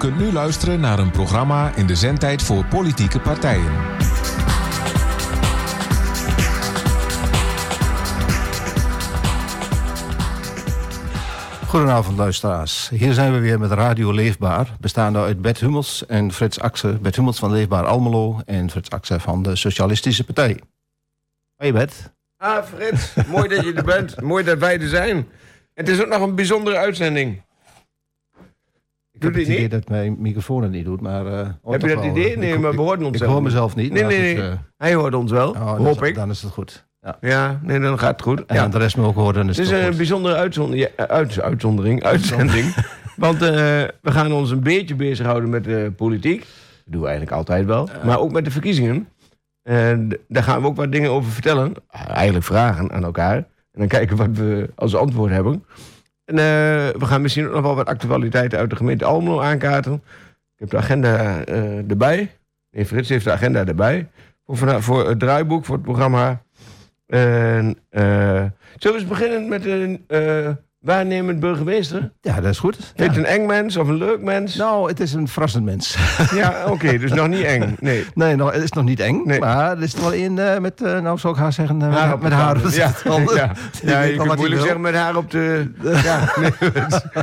kunt nu luisteren naar een programma in de zendtijd voor politieke partijen. Goedenavond luisteraars. Hier zijn we weer met Radio Leefbaar, bestaande uit Bert Hummels en Frits Axe. Bert Hummels van Leefbaar Almelo en Frits Axe van de Socialistische Partij. Hoi Bert. Ah, Frits, mooi dat je er bent. Mooi dat wij er zijn. Het is ook nog een bijzondere uitzending. Ik heb het idee niet? dat mijn microfoon het niet doet, maar... eh, hoort Heb je dat wel, idee? eh, Nee, ik- maar we horen ons Ik hoor mezelf niet. Nee, nee, nee. eh, Hij hoort ons wel, oh, dan hoop is- ik. Dan is het goed. Ja. Ja, nee, dan gaat het goed. En Ja. de rest me ook horen, dan is Het het, is een goed. bijzondere uitzondering, ja, uit, uitzondering, uitzending. Want eh, we gaan ons een beetje bezighouden met de politiek. Dat doen we eigenlijk altijd wel. Maar ook met de verkiezingen. En daar gaan we ook wat dingen over vertellen. Eigenlijk vragen aan elkaar. En dan kijken wat we als antwoord hebben. En eh, we gaan misschien ook nog wel wat actualiteiten uit de gemeente Almelo aankaarten. Ik heb de agenda eh, erbij. Nee, Frits heeft de agenda erbij. Voor, voor het draaiboek, voor het programma. En, eh, zullen we eens beginnen met een waarnemend burgemeester? Ja, dat is goed. Ja. je het een eng mens of een leuk mens? Nou, het is een verrassend mens. Ja, oké, dus nog niet eng. Nee. Nee, nou, het is nog niet eng. Nee. Maar er is er wel één eh, met, eh, nou zou ik haar zeggen, eh, Haar met, op met de haar. tanden. Ja, ja. Ja weet je kunt moeilijk zeggen met haar op de... Ja, nee,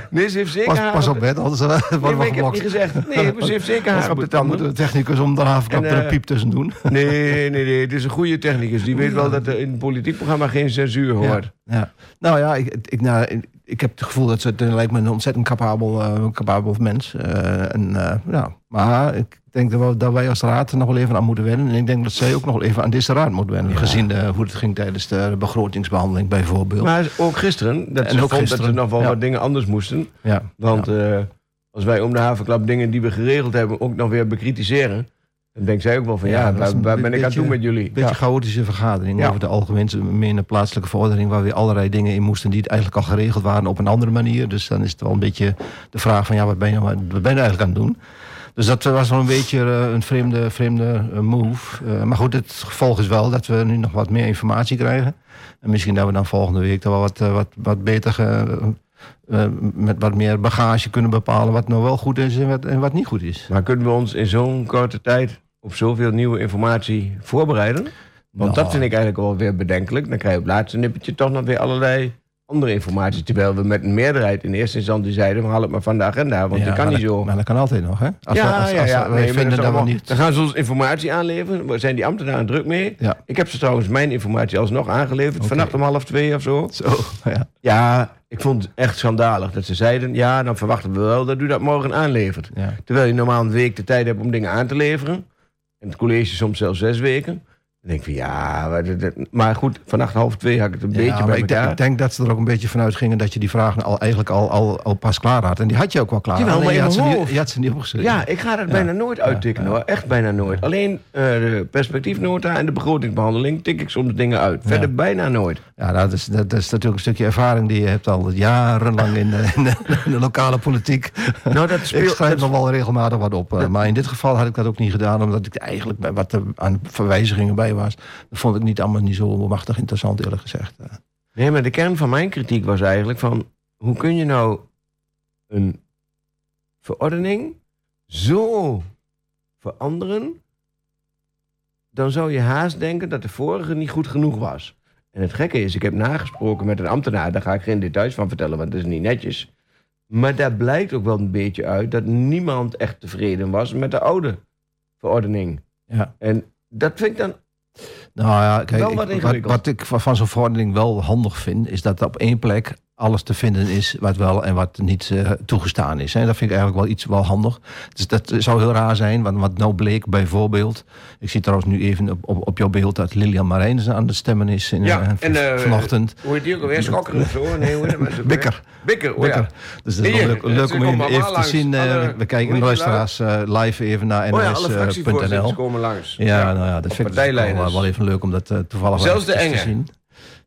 nee, ze heeft zeker Pas, haar pas op op bed, anders eh, Nee, worden we ik heb niet gezegd. Nee, ze heeft zeker haar op de tanden. de technicus om de havenklap En, er een eh, piep tussen doen. Nee, nee, nee. Het is een goede technicus. Die weet wel dat er in een politiek programma geen censuur hoort. Ja. Nou ja, ik, ik, nou, ik- ik heb het gevoel dat ze het lijkt me een ontzettend capabel, capabel mens. Eh, en, eh, ja. Maar ik denk dat, we, dat wij als raad er nog wel even aan moeten wennen. En ik denk dat zij ook nog wel even aan deze raad moet wennen. Gezien hoe het ging tijdens de begrotingsbehandeling bijvoorbeeld. Maar ook gisteren, dat En ze ook vond dat gisteren, er nog wel ja. wat dingen anders moesten. ja. Want als wij om de havenklap dingen die we geregeld hebben ook nog weer bekritiseren... dan denkt zij ook wel van Ja, ja, waar, ben ik aan toe met jullie? Een beetje chaotische vergadering Ja. over de algemene plaatselijke verordening, waar weer allerlei dingen in moesten die eigenlijk al geregeld waren op een andere manier. Dus dan is het wel een beetje de vraag van ja, wat ben je, nou- wat ben je eigenlijk aan het doen? Dus dat was wel een beetje eh, een vreemde, vreemde eh, move. Eh, maar goed, het gevolg is wel dat we nu nog wat meer informatie krijgen. En misschien dat we dan volgende week dan wel wat, wat, wat beter ge- met wat meer bagage kunnen bepalen wat nou wel goed is en wat, en wat niet goed is. Maar kunnen we ons in zo'n korte tijd op zoveel nieuwe informatie voorbereiden? Want Nou. dat vind ik eigenlijk wel weer bedenkelijk. Dan krijg je op het laatste nippertje toch nog weer allerlei andere informatie. Terwijl we met een meerderheid in eerste instantie zeiden... we halen het maar van de agenda, want Ja, die kan niet zo. Maar dat kan altijd nog, hè? Als ja, we, als, ja, als ja. Nee, vinden dat we allemaal- niet... Dan gaan ze ons informatie aanleveren. Daar zijn die ambtenaren druk mee. Ja. Ik heb ze trouwens mijn informatie alsnog aangeleverd. Oké. Vannacht om half twee of zo. Zo, ja. Ja, ik vond het echt schandalig dat ze zeiden... ja, dan verwachten we wel dat u dat morgen aanlevert. Terwijl je normaal een week de tijd hebt om dingen aan te leveren. En het college soms zelfs zes weken. Dan denk ik van ja, maar, goed, vannacht half twee had ik het een Ja, beetje bij ik, denk- ik denk dat ze er ook een beetje vanuit gingen dat je die vragen al eigenlijk al, al, al pas klaar had. En die had je ook wel klaar. Jawel, Alleen maar je, had ze niet, je had ze niet opgeschreven. Ja, ik ga dat Ja. bijna nooit uittikken hoor. Echt bijna nooit. Alleen eh, de perspectiefnota en de begrotingsbehandeling tik ik soms dingen uit. Verder bijna nooit. Ja, dat, is, dat, is natuurlijk een stukje ervaring die je hebt al jarenlang in de, in de, in de lokale politiek. Nou, dat Ik speelt... schrijf dat- nog wel regelmatig wat op. eh, Maar in dit geval had ik dat ook niet gedaan, omdat ik eigenlijk wat er aan verwijzigingen bij was. Dat vond ik niet allemaal niet zo machtig interessant, eerlijk gezegd. Eh, Nee, maar de kern van mijn kritiek was eigenlijk van... hoe kun je nou een verordening zo veranderen... dan zou je haast denken dat de vorige niet goed genoeg was. En het gekke is, ik heb nagesproken met een ambtenaar... daar ga ik geen details van vertellen, want dat is niet netjes. Maar daar blijkt ook wel een beetje uit... dat niemand echt tevreden was met de oude verordening. Ja. En dat vind ik dan... Nou ja, kijk, ik- wat wat, ik van van zo'n verordening wel handig vind, is dat op één plek alles te vinden is wat wel en wat niet eh, toegestaan is. Hè. Dat vind ik eigenlijk wel iets wel handig. Dus dat zou heel raar zijn, want wat nou bleek bijvoorbeeld... Ik zie trouwens nu even op, op, op jouw beeld dat Lilian Marijns aan het stemmen is in, Ja, eh, en, eh, vanochtend. Hoe heet die ook alweer? Schokker of zo? Nee, hoe heet dat? Bikker. Bikker, oh Lekker. ja. Dus dat is wel leuk, eh, leuk om even, te zien. eh, Alle- we kijken de luisteraars eh, live even naar Oh ja, alle fractievoorzitters nos.nl. komen langs. Ja, nou ja, dat vind ik partijleiders. wel, wel even leuk om dat eh, toevallig Zelfs de te zien.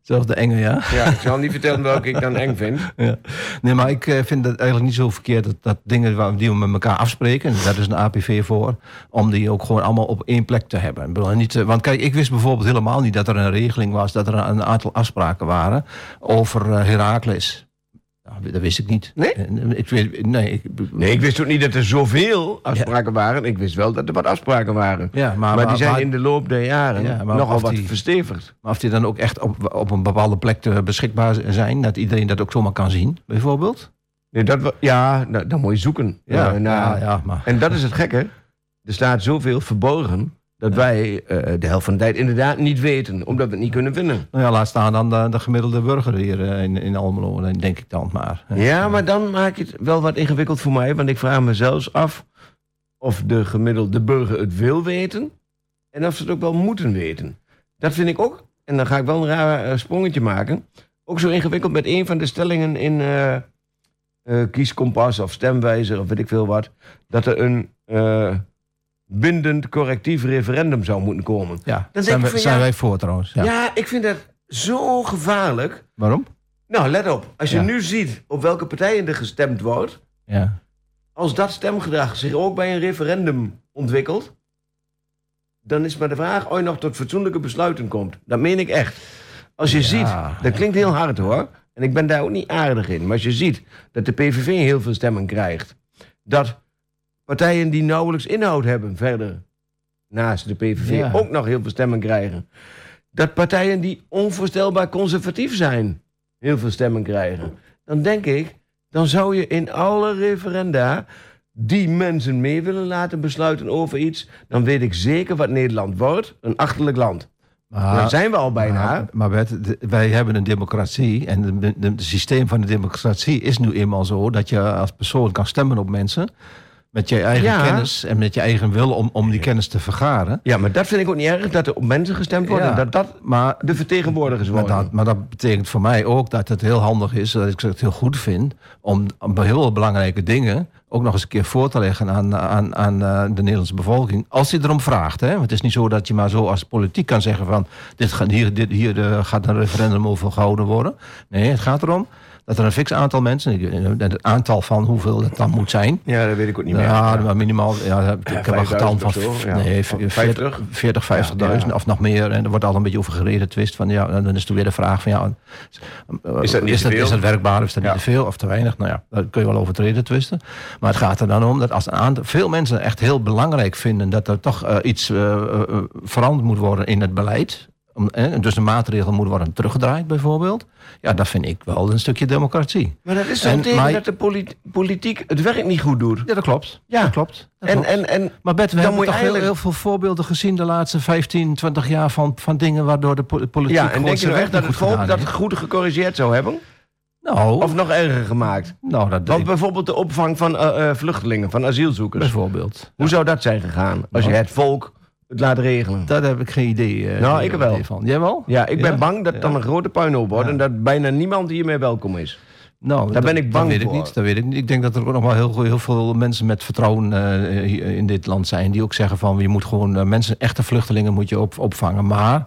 Zelfs de enge, ja. Ja, ik zal niet vertellen welke ik dan eng vind. Ja. Nee, maar ik eh, vind het eigenlijk niet zo verkeerd dat, dat dingen waar- die we met elkaar afspreken, en daar is een APV voor, om die ook gewoon allemaal op één plek te hebben. Ik bedoel, niet, eh, want kijk, ik wist bijvoorbeeld helemaal niet dat er een regeling was, dat er een aantal afspraken waren over eh, Heracles. Nou, dat wist ik niet. Nee? Eh, Ik weet, nee, ik, Nee, ik wist ook niet dat er zoveel afspraken waren. Ik wist wel dat er wat afspraken waren. Ja, Maar, maar, die zijn maar- in de loop der jaren Ja, nogal wat die- verstevigd. Maar of die dan ook echt op, op een bepaalde plek te beschikbaar zijn, dat iedereen dat ook zomaar kan zien, bijvoorbeeld? Nee, dat, ja, nou, dan moet je zoeken. Ja, Eh, naar- ja, ja, maar. En dat is het gekke. Er staat zoveel verborgen dat wij eh, de helft van de tijd inderdaad niet weten. Omdat we het niet kunnen vinden. Nou ja, laat staan dan de, de gemiddelde burger hier eh, in, in Almelo, denk ik dan maar. Ja, maar dan maak je het wel wat ingewikkeld voor mij. Want ik vraag me zelfs af of de gemiddelde burger het wil weten. En of ze het ook wel moeten weten. Dat vind ik ook, en dan ga ik wel een raar eh, sprongetje maken. Ook zo ingewikkeld met een van de stellingen in kieskompas of stemwijzer of weet ik veel wat. Dat er een bindend correctief referendum zou moeten komen. Ja, denk zijn, ik wij, van, zijn ja- wij voor trouwens. Ja. Ja, ik vind dat zo gevaarlijk. Waarom? Nou, let op. Als je Ja. nu ziet op welke partijen er gestemd wordt. Ja. Als dat stemgedrag zich ook bij een referendum ontwikkelt. dan is maar de vraag of je nog tot fatsoenlijke besluiten komt. Dat meen ik echt. Als je Ja, ziet, dat klinkt heel hard hoor. En ik ben daar ook niet aardig in. Maar als je ziet dat de PVV heel veel stemmen krijgt. dat partijen die nauwelijks inhoud hebben verder. naast de PVV Ja. ook nog heel veel stemmen krijgen. Dat partijen die onvoorstelbaar conservatief zijn. heel veel stemmen krijgen. Dan denk ik, dan zou je in alle referenda die mensen mee willen laten besluiten over iets, dan weet ik zeker wat Nederland wordt, een achterlijk land. Maar, Daar zijn we al bijna. Maar, maar Bert, de- wij hebben een democratie. En het systeem van de democratie is nu eenmaal zo dat je als persoon kan stemmen op mensen. Met je eigen Ja. kennis en met je eigen wil om, om die kennis te vergaren. Ja, maar dat vind ik ook niet erg, dat er op mensen gestemd wordt Ja. en dat dat Maar de vertegenwoordigers Maar worden. dat, maar dat betekent voor mij ook dat het heel handig is, dat ik het heel goed vind, om heel belangrijke dingen ook nog eens een keer voor te leggen aan, aan, aan eh, de Nederlandse bevolking. Als die erom vraagt. Hè? Want het is niet zo dat je maar zo als politiek kan zeggen van dit gaat, hier, dit, hier eh, gaat een referendum over gehouden worden. Nee, het gaat erom dat er een fix aantal mensen, het aantal van hoeveel dat dan moet zijn. Ja, dat weet ik ook niet meer. Ja, maar minimaal. Ja, ik heb een getal 5000 van. of zo, ja. Nee, Van 40, 40 50.000 Ja, ja. of nog meer. En er wordt al een beetje over gereden twist. Van, ja, dan is toen weer de vraag van ja. eh, Is dat niet is dat werkbaar? Is dat niet te veel of te weinig? Nou ja, daar kun je wel over treden twisten. Maar het gaat er dan om dat als een aantal, veel mensen echt heel belangrijk vinden dat er toch eh, iets eh, veranderd moet worden in het beleid. Om, dus de maatregelen moeten worden teruggedraaid, bijvoorbeeld. Ja, dat vind ik wel een stukje democratie. Maar dat is zo'n En- teken maar- dat de polit- politiek het werk niet goed doet. Ja, dat klopt. Ja. Dat klopt. Dat En, klopt. en, en Maar Bert, we hebben moet toch heel, eigenlijk- heel veel voorbeelden gezien de laatste 15, 20 jaar van, van dingen waardoor de po- politiek ja, en denk je nou echt dat het goed volk dat heeft? goed gecorrigeerd zou hebben? Nou, Of nog erger gemaakt? nou dat Want bijvoorbeeld de opvang van eh, eh, vluchtelingen, van asielzoekers. bijvoorbeeld. Hoe zou dat zijn gegaan als je het volk het laat regelen? Daar heb ik geen idee, eh, Nou, ik wel. van. Jij wel? Ja, ik ben Ja? bang dat het dan een grote puinhoop wordt en dat bijna niemand hiermee welkom is. Nou, Daar dat- ben ik bang dat weet voor. Ik niet, dat weet ik niet. Ik denk dat er ook nog wel heel, heel veel mensen met vertrouwen eh, in dit land zijn. Die ook zeggen van je moet gewoon eh, mensen, echte vluchtelingen moet je op, opvangen. Maar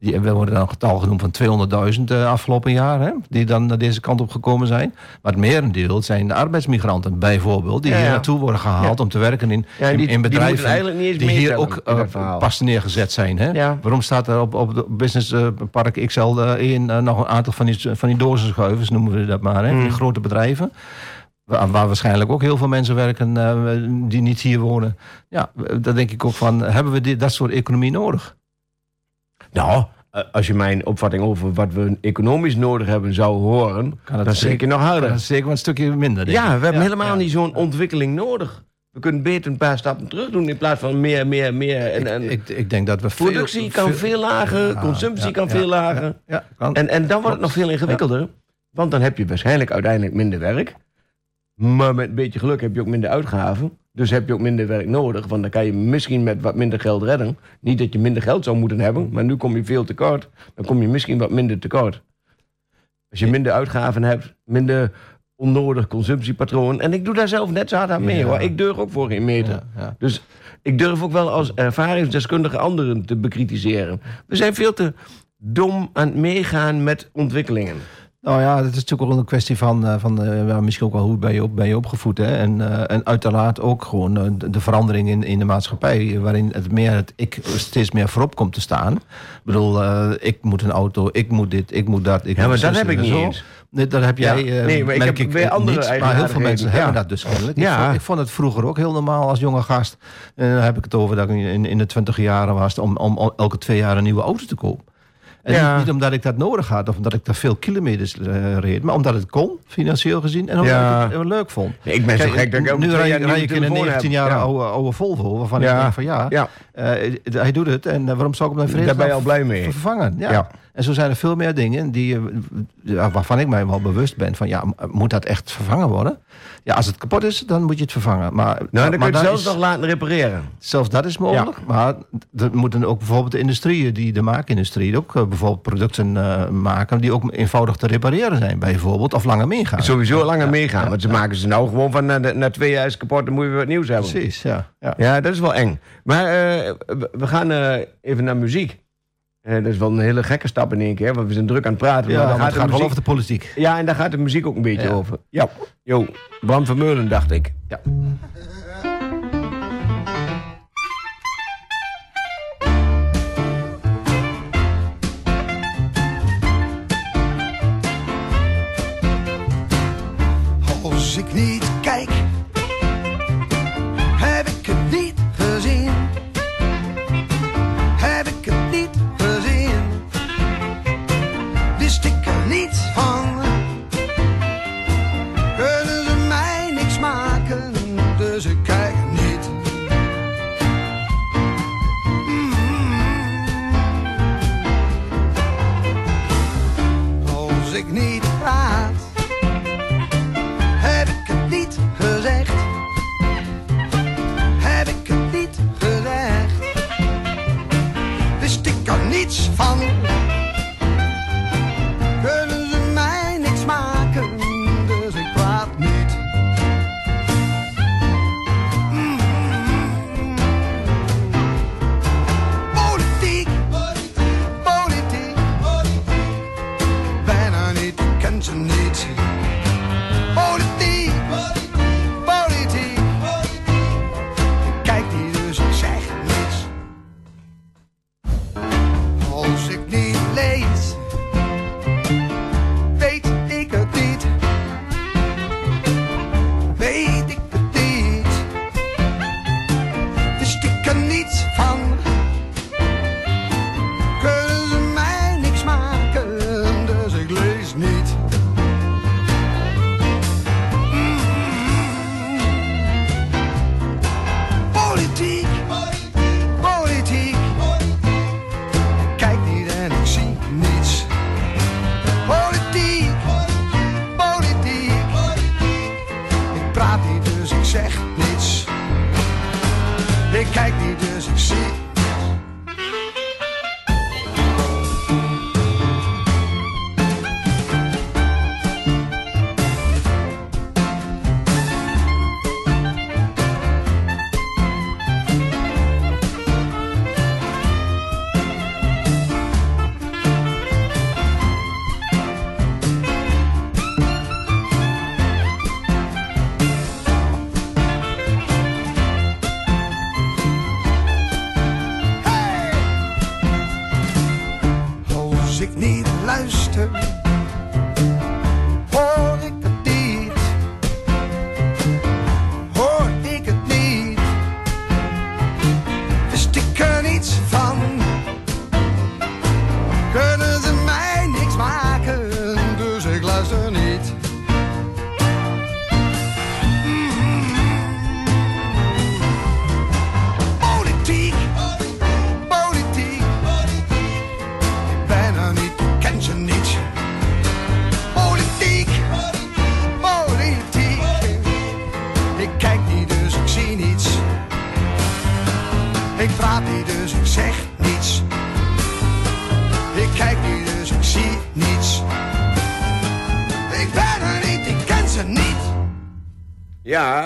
die, we worden dan een getal genoemd van 200.000 eh, afgelopen jaar. Hè, die dan naar deze kant op gekomen zijn. Maar het merendeel zijn de arbeidsmigranten bijvoorbeeld. Die Ja, hier naartoe worden gehaald om te werken in, in, bedrijven. die hier ook verhaal. pas neergezet zijn. Hè? Waarom staat er op, op de Business eh, Park XL eh, in nog een aantal van die, van die dozenschuivers, noemen we dat maar, hè? Mm. die grote bedrijven. Waar, waar waarschijnlijk ook heel veel mensen werken die niet hier wonen. Ja, daar denk ik ook van, hebben we dit, dat soort economie nodig? Nou, eh, als je mijn opvatting over wat we economisch nodig hebben zou horen, Kan dan zeker nog harder. Dat is zeker een stukje minder. denk Ja, ik. we hebben helemaal ja. niet zo'n ontwikkeling nodig. We kunnen beter een paar stappen terug doen in plaats van meer, meer, meer. En, en Ik, ik denk dat we veel- productie kan veel lager, Ja, consumptie ja, kan ja, veel lager. Ja, ja, kan. En, en dan wordt het nog veel ingewikkelder. Want dan heb je waarschijnlijk uiteindelijk minder werk. Maar met een beetje geluk heb je ook minder uitgaven. Dus heb je ook minder werk nodig. Want dan kan je misschien met wat minder geld redden. Niet dat je minder geld zou moeten hebben. Maar nu kom je veel tekort. Dan kom je misschien wat minder tekort. Als je minder uitgaven hebt. Minder onnodig consumptiepatroon. En ik doe daar zelf net zo hard aan mee Ja. hoor. Ik durf ook voor geen meter. Ja, ja. Dus ik durf ook wel als ervaringsdeskundige anderen te bekritiseren. We zijn veel te dom aan het meegaan met ontwikkelingen. Nou ja, dat is natuurlijk ook een kwestie van, uh, van uh, ja, misschien ook wel hoe ben je, op, ben je opgevoed. Hè? En, uh, en uiteraard ook gewoon de, de, verandering in, in de maatschappij, waarin het meer het ik steeds meer voorop komt te staan. Ik bedoel, ik moet een auto, ik moet dit, ik moet dat. Ik ja, maar dat heb ik niet eens. Nee, dat heb jij. Ja, nee, maar ik heb ik, weer andere niet, Maar heel veel mensen ja. hebben dat dus kennelijk. Ja. Ik, vond, ik vond het vroeger ook heel normaal als jonge gast. En dan heb ik het over dat ik in, in de twintig jaren was om, om elke twee jaar een nieuwe auto te kopen. En Ja. niet, niet omdat ik dat nodig had of omdat ik daar veel kilometers eh, reed, maar omdat het kon, financieel gezien, en omdat Ja. ik het eh, leuk vond. Nee, ik ben zo gek dat ik ook nu rij, ik in een telefoon 19 heb. jaar Ja. oude, oude Volvo, waarvan ik denk van ja, eh, hij doet het en waarom zou ik hem dan daar ben je al blij mee. vervangen? Ja. En zo zijn er veel meer dingen die, waarvan ik mij wel bewust ben van ja, moet dat echt vervangen worden? Ja, als het kapot is, dan moet je het vervangen. Maar, Nou, dan kun je het dat zelfs is- nog laten repareren. Zelfs dat is mogelijk. Maar er moeten ook bijvoorbeeld de industrieën, die de maakindustrie, ook eh, bijvoorbeeld producten eh, maken die ook eenvoudig te repareren zijn, bijvoorbeeld, of langer meegaan. Sowieso langer meegaan. ja, want ze maken ze nou gewoon van na, de- na twee jaar is het kapot, dan moet je weer wat nieuws hebben. Precies, ja. ja. Ja, dat is wel eng. Maar eh, we we gaan eh, even naar muziek. Eh, dat is wel een hele gekke stap in één keer, want we zijn druk aan het praten. Ja, maar dan het gaat gaat wel over de politiek. Ja, en daar gaat de muziek ook een beetje Ja. over. Ja. Jo, Bram Vermeulen dacht ik. Ja. Als ik niet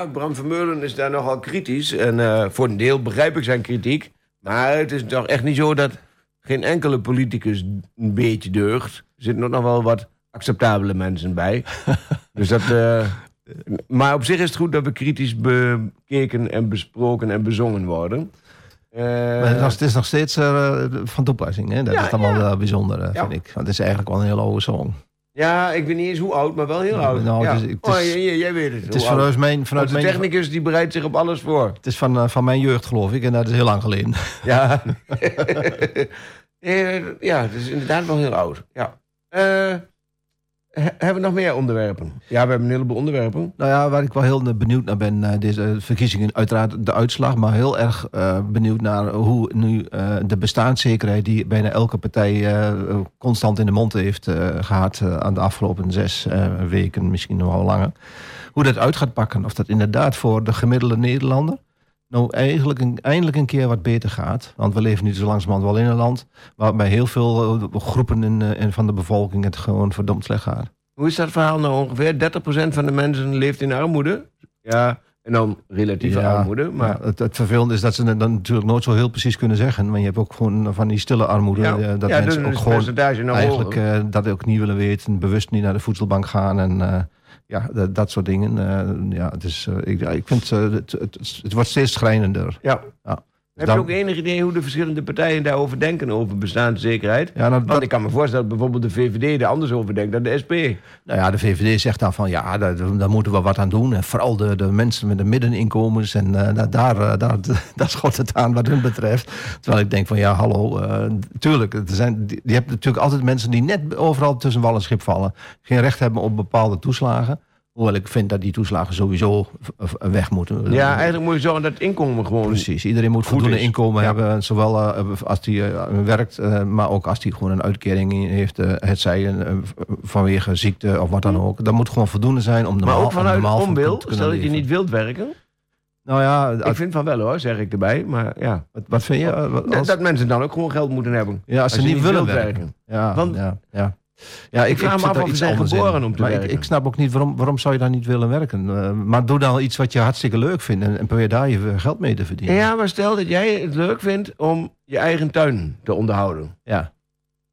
Ja, Bram Vermeulen is daar nogal kritisch. En eh, voor een deel begrijp ik zijn kritiek. Maar het is toch echt niet zo dat geen enkele politicus een beetje deugt. Er zitten nog wel wat acceptabele mensen bij. dus dat, eh, maar op zich is het goed dat we kritisch bekeken en besproken en bezongen worden. Eh, Maar het, is nog- het is nog steeds van toepassing. Hè? Dat Ja, is allemaal ja. bijzonder, Ja. vind ik. Want het is eigenlijk wel een hele oude song. Ja, ik weet niet eens hoe oud, maar wel heel oud. nou, ja. het is- het oh, is- jij, jij- jij weet het. Het is vanuit mijn, vanuit mijn, technicus die bereidt zich op alles voor. het is van, eh, van mijn jeugd, geloof ik. En dat is heel lang geleden. Ja. Ja, het is inderdaad wel heel oud. Ja. Eh, he- hebben we nog meer onderwerpen? Ja, we hebben een heleboel onderwerpen. Nou ja, waar ik wel heel benieuwd naar ben, eh, deze verkiezingen, uiteraard de uitslag, maar heel erg eh, benieuwd naar hoe nu eh, de bestaanszekerheid die bijna elke partij constant in de mond heeft eh, gehad eh, aan de afgelopen zes weken, misschien nog wel langer, hoe dat uit gaat pakken. Of dat inderdaad voor de gemiddelde Nederlander nou eigenlijk een, eindelijk een keer wat beter gaat. Want we leven nu zo langzamerhand wel in een land waarbij heel veel eh, groepen in, eh, in van de bevolking het gewoon verdomd slecht gaat. Hoe is dat verhaal nou ongeveer? 30% van de mensen leeft in armoede. Ja, en dan relatieve Ja, armoede. Maar het, het vervelende is dat ze het dan natuurlijk nooit zo heel precies kunnen zeggen. Maar je hebt ook gewoon van die stille armoede. ja, eh, dat mensen dus ook gewoon eigenlijk eh, dat ook niet willen weten. Bewust niet naar de voedselbank gaan. En eh, ja, dat, dat soort dingen. ja, het, is, ik, ik vind het, het, het wordt steeds schrijnender. Ja. Ja. Heb dan- je ook enig idee hoe de verschillende partijen daarover denken, over bestaanszekerheid? Ja, nou, Want dat, ik kan me voorstellen dat bijvoorbeeld de VVD er anders over denkt dan de SP. nou ja, de VVD zegt dan van ja, daar, daar moeten we wat aan doen. En vooral de, de mensen met de middeninkomens. En eh, daar, eh, daar, daar schot het aan wat hun betreft. Terwijl ik denk van ja, hallo. eh, tuurlijk, er zijn, je hebt natuurlijk altijd mensen die net overal tussen wal en schip vallen. Geen recht hebben op bepaalde toeslagen. Hoewel ik vind dat die toeslagen sowieso weg moeten. Ja, eigenlijk moet je zorgen dat het inkomen gewoon... Precies, iedereen moet voldoende is. inkomen Ja. hebben. Zowel eh, als hij eh, werkt, eh, maar ook als hij gewoon een uitkering heeft. het zij vanwege ziekte of wat dan ook. Dat moet gewoon voldoende zijn om normaal maar ook vanuit normaal van onwil, te kunnen stel dat je niet wilt werken. Nou ja, Ik vind van wel hoor, zeg ik erbij. Maar ja, wat, wat vind je? wat- dat, als, dat mensen dan ook gewoon geld moeten hebben. ja, als, ze niet, willen werken. Ja, Want- ja, ja. Ja, Ik vraag me af daar of zijn in. geboren om te maar werken. Ik, ik snap ook niet waarom, waarom zou je dan niet willen werken. Eh, maar doe dan iets wat je hartstikke leuk vindt en, en probeer daar je geld mee te verdienen. Ja, maar stel dat jij het leuk vindt om je eigen tuin te onderhouden. ja.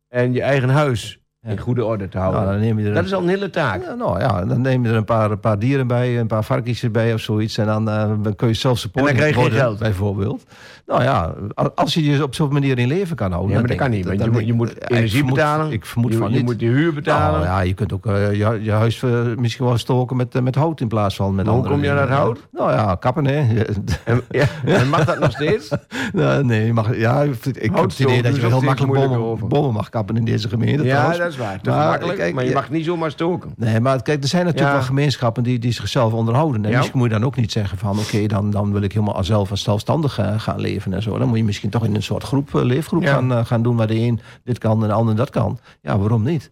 En je eigen huis. In goede orde te houden. Nou, dan neem je er dat is al een hele taak. Ja, nou ja, dan neem je er een paar, een paar dieren bij, een paar varkens erbij of zoiets. En dan, eh, kun je zelf supporten. En dan krijg je geld. Bijvoorbeeld. Nou ja, als je je op zo'n manier in leven kan houden. Ja, maar dat kan niet. Want je, moet- je moet energie vermoed- betalen. Ik vermoed je, van je niet. moet je huur betalen. Nou ja, je kunt ook eh, je, je huis eh, misschien wel stoken met, met hout in plaats van met Maar hoe andere kom je dat hout? Nou ja, kappen hè. En, ja, en mag dat nog steeds? Nou, nee, je mag, ja, ik heb het idee dat je heel makkelijk over. bomen mag kappen in deze gemeente. ja, is waar. Te Maar, kijk, maar je mag niet zomaar stoken. Nee, maar kijk, er zijn natuurlijk wel gemeenschappen die, die zichzelf onderhouden. En misschien moet je dan ook niet zeggen van... oké, dan, dan wil ik helemaal zelf en zelfstandig eh, gaan leven en zo. Dan moet je misschien toch in een soort groep, eh, leefgroep gaan, eh, gaan doen... waar de een dit kan en de ander dat kan. Ja, waarom niet?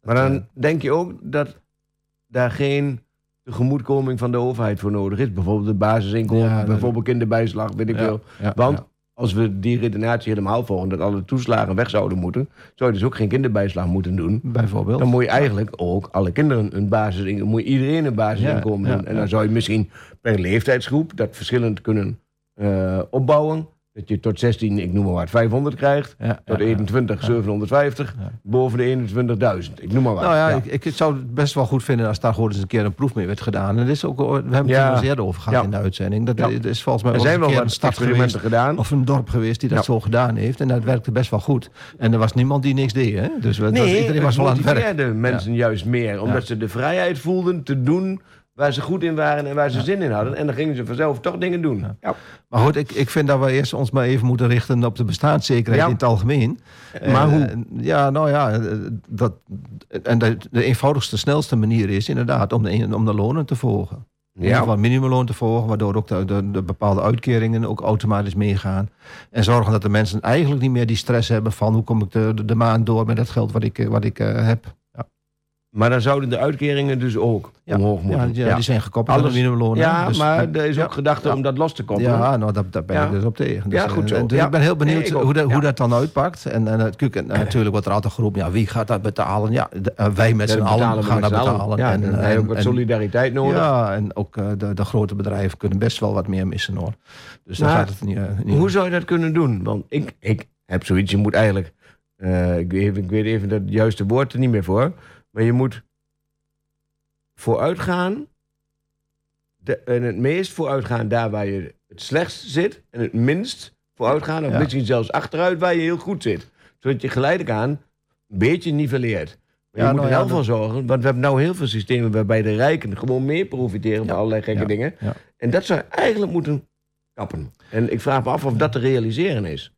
Maar dan denk je ook dat daar geen tegemoetkoming van de overheid voor nodig is. Bijvoorbeeld de basisinkomen, Ja, bijvoorbeeld kinderbijslag, weet ik veel. ja, Want. Als we die redenatie helemaal volgen, dat alle toeslagen weg zouden moeten, zou je dus ook geen kinderbijslag moeten doen. Bijvoorbeeld. Dan moet je eigenlijk ook alle kinderen een basisinkomen, moet je iedereen een basisinkomen Ja. En dan zou je misschien per leeftijdsgroep dat verschillend kunnen eh, opbouwen. Dat je tot 16, ik noem maar wat, 500 krijgt. Ja, Tot ja, ja. 21, 750. Ja. Boven de 21.000. Ik noem maar wat. Nou ja. Ik, ik zou het best wel goed vinden als daar gewoon eens een keer een proef mee werd gedaan. En is ook, we hebben het er eens eerder over gehad in de uitzending. Dat is- volgens mij er zijn wel een een stad geweest. gedaan. Of een dorp geweest die dat zo gedaan heeft. En dat werkte best wel goed. En er was niemand die niks deed. Hè? Dus we, dat- Nee, iedereen was wel aan het werk. mensen juist meer. Omdat ze de vrijheid voelden te doen waar ze goed in waren en waar ze zin in hadden. En dan gingen ze vanzelf toch dingen doen. Ja. Maar goed, ik, ik vind dat we eerst ons maar even moeten richten op de bestaanszekerheid Ja. in het algemeen. Maar Eh, hoe? eh, Ja, nou ja, eh, dat, en de, de eenvoudigste, snelste manier is inderdaad om de, om de lonen te volgen. In ieder geval Ja. minimumloon te volgen, waardoor ook de, de, de bepaalde uitkeringen ook automatisch meegaan. En zorgen dat de mensen eigenlijk niet meer die stress hebben van hoe kom ik de, maand door met dat geld wat ik, wat ik eh, heb. Maar dan zouden de uitkeringen dus ook Ja. omhoog Ja, moeten. die, die zijn gekoppeld aan de minimumloon. Ja, Dus, maar eh, er is ja. ook gedachte Ja. om dat los te koppelen. Ja, nou, daar, daar ben Ja. ik dus op tegen. Dus, Ja, goed eh, zo. dus Ja. Ik ben heel benieuwd Nee, hoe, dat, Ja. hoe dat dan uitpakt. En, en, natuurlijk, en, natuurlijk wordt er altijd geroepen, ja, wie gaat dat betalen? Ja, de- eh, wij met Ja, z'n allen gaan dat betalen. Ja, en, je ook wat en- solidariteit nodig. Ja, en ook eh, de, de grote bedrijven kunnen best wel wat meer missen hoor. Dus gaat het niet. eh, niet Hoe zou je dat kunnen doen? Want ik, ik heb zoiets, je moet eigenlijk... eh, ik, weet, even- ik weet even dat juiste woord er niet meer voor. Maar je moet vooruitgaan. De, en het meest vooruitgaan daar waar je het slechtst zit. En het minst vooruitgaan, of Ja. misschien zelfs achteruit waar je heel goed zit. Zodat je geleidelijk aan een beetje niveleert. Maar Ja, je moet nou er ja, wel voor zorgen, want we hebben nou heel veel systemen waarbij de rijken gewoon meer profiteren van allerlei gekke dingen. En dat zou eigenlijk moeten kappen. En ik vraag me af of dat te realiseren is.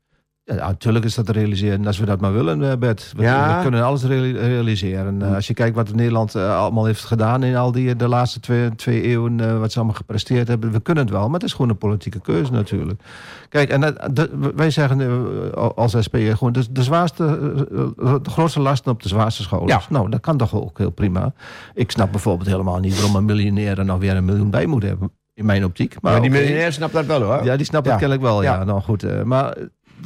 Ja, natuurlijk is dat te realiseren als we dat maar willen, eh, Bert. We, Ja. we kunnen alles reali- realiseren. Eh, als je kijkt wat Nederland eh, allemaal heeft gedaan in al die de laatste twee, twee eeuwen, wat ze allemaal gepresteerd hebben, we kunnen het wel, maar het is gewoon een politieke keuze natuurlijk. Kijk, en dat- wij zeggen als SP gewoon de, de zwaarste, de grootste lasten op de zwaarste schouders. Ja. Nou, dat kan toch ook heel prima. Ik snap bijvoorbeeld helemaal niet waarom een miljonair er nog weer een miljoen bij moet hebben. In mijn optiek. Maar, die miljonair snapt dat wel hoor. Ja, die snapt Ja. het kennelijk wel, ja. Ja. Nou goed, maar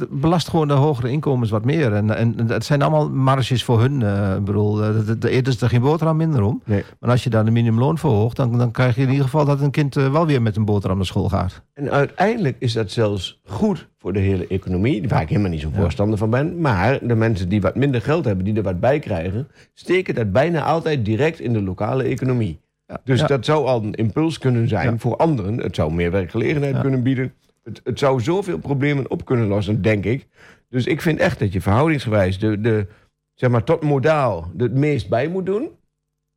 belast gewoon de hogere inkomens wat meer. En, en het zijn allemaal marges voor hun. ik bedoel, eh, eten is er geen boterham minder om. Nee. Maar als je dan de minimumloon verhoogt, dan, dan krijg je in ieder geval dat een kind eh, wel weer met een boterham naar school gaat. En uiteindelijk is dat zelfs goed voor de hele economie, waar ik helemaal niet zo'n voorstander van ben. Maar de mensen die wat minder geld hebben, die er wat bij krijgen, steken dat bijna altijd direct in de lokale economie. Ja. Dus Ja. dat zou al een impuls kunnen zijn voor anderen. Het zou meer werkgelegenheid kunnen bieden. Het, het zou zoveel problemen op kunnen lossen, denk ik. Dus ik vind echt dat je verhoudingsgewijs de, de, zeg maar, tot modaal het meest bij moet doen.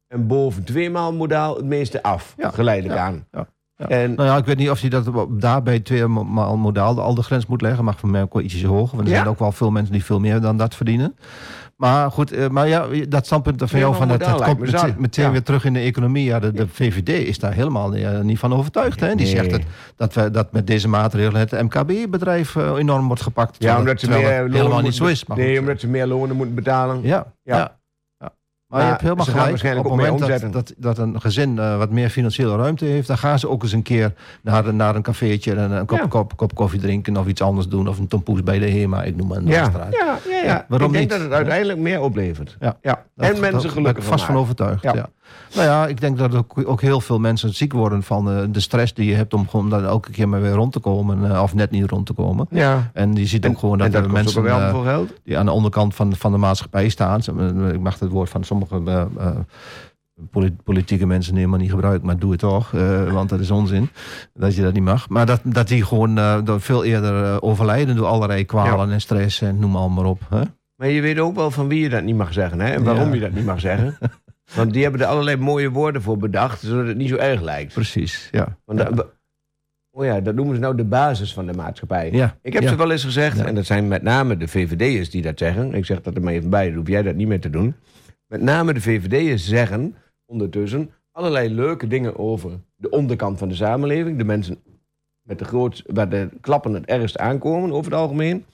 En boven tweemaal modaal het meeste af, Ja. geleidelijk Ja. aan. Ja. En Nou ja, ik weet niet of hij dat daar bij twee maal modaal al de grens moet leggen. Mag voor mij ook wel ietsjes hoger. Want er zijn ook wel veel mensen die veel meer dan dat verdienen. Maar goed, eh, maar ja, dat standpunt van jou van het, modaal het lijkt komt me meteen, zat. meteen Ja. weer terug in de economie. Ja, de, de VVD is daar helemaal eh, niet van overtuigd. Hè? Die Nee. zegt dat, dat, we, dat met deze maatregelen het MKB-bedrijf eh, enorm wordt gepakt. Ja, omdat ze meer lonen helemaal niet moeten- zo is. Maar nee, goed, omdat ze meer lonen moeten betalen. ja, ja. Ja. Maar je Maar hebt helemaal gelijk. Op waarschijnlijk het ook mee moment dat, dat, dat een gezin eh, wat meer financiële ruimte heeft... dan gaan ze ook eens een keer naar, naar een cafeetje... en een kop, Ja. kop, kop koffie drinken of iets anders doen... of een tompoes bij de HEMA, ik noem maar een Ja. straat. Ja, ja, ja. waarom ik denk niet? dat het uiteindelijk meer oplevert. Ja. En dat- mensen gelukkig ben ik vast van maken. overtuigd. Ja. Nou ja, ik denk dat ook, ook heel veel mensen ziek worden van eh, de stress die je hebt... om gewoon dan elke keer maar weer rond te komen eh, of net niet rond te komen. Ja. En je ziet ook gewoon dat, dat er mensen... ook wel eh, die aan de onderkant van, van de maatschappij staan. Ik mag het woord van sommige poli- politieke mensen helemaal niet gebruiken, maar doe het toch, want dat is onzin dat je dat niet mag. Maar dat, dat die gewoon veel eerder overlijden door allerlei kwalen en stress en noem maar, maar op. Hè? Maar je weet ook wel van wie je dat niet mag zeggen. Hè? En waarom Ja. je dat niet mag zeggen. Want die hebben er allerlei mooie woorden voor bedacht, zodat het niet zo erg lijkt. Precies, ja. Want ja. dat- oh ja, dat noemen ze nou de basis van de maatschappij. ja. Ik heb ja. ze wel eens gezegd, en dat zijn met name de VVD'ers die dat zeggen. Ik zeg dat er maar even bij, dan hoef jij dat niet meer te doen. Met name de VVD'ers zeggen ondertussen allerlei leuke dingen over de onderkant van de samenleving. De mensen met de grootste, waar de klappen het ergst aankomen over het algemeen.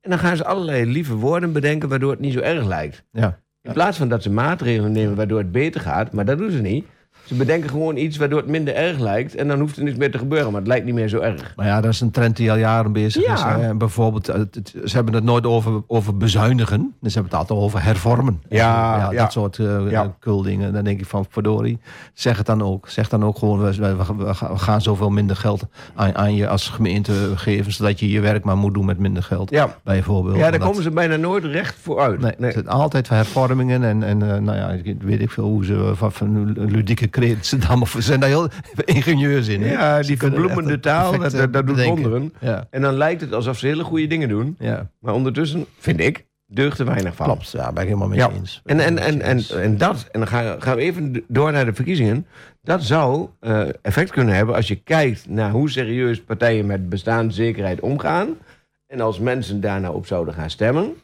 En dan gaan ze allerlei lieve woorden bedenken waardoor het niet zo erg lijkt. Ja. In plaats van dat ze maatregelen nemen waardoor het beter gaat, maar dat doen ze niet. Ze bedenken gewoon iets waardoor het minder erg lijkt en dan hoeft er niks meer te gebeuren, maar het lijkt niet meer zo erg. Maar ja, dat is een trend die al jaren bezig Ja. is. Hè. En Bijvoorbeeld, eh, het- het- ze hebben het nooit over, over bezuinigen. Dus ze hebben het altijd over hervormen. Ja, ja, ja. Dat soort uh, Ja. kuldingen. Dan denk ik van, verdorie, zeg het dan ook. Zeg dan ook gewoon, we, we, gaan- zoveel minder geld aan, aan je als gemeente geven... zodat je je werk maar moet doen met minder geld, Ja, bijvoorbeeld. ja daar komen ze bijna nooit recht voor uit. Nee, Nee. het zijn altijd hervormingen en, en eh, nou ja, ik weet ik veel hoe ze van, van ludieke ze dan, of zijn daar heel ingenieus in. hè. Ja, die verbloemende taal, dat, dat, dat doet wonderen. Ja, En dan lijkt het alsof ze hele goede dingen doen. ja, Maar ondertussen, vind ik, deugt er weinig van. klopt. Ja, ben ik helemaal mee Ja. eens. En, en, en, en, en dat, en dan gaan, we even door naar de verkiezingen. Dat zou eh, effect kunnen hebben als je kijkt naar hoe serieus partijen met bestaanszekerheid omgaan. En als mensen daar nou op zouden gaan stemmen,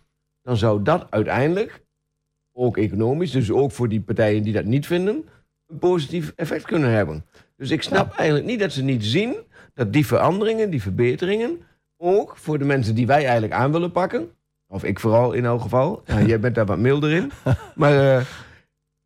dan zou dat uiteindelijk, ook economisch, dus ook voor die partijen die dat niet vinden, een positief effect kunnen hebben. Dus ik snap eigenlijk niet dat ze niet zien dat die veranderingen, die verbeteringen, ook voor de mensen die wij eigenlijk aan willen pakken, of ik vooral in elk geval, jij bent daar wat milder in, maar eh,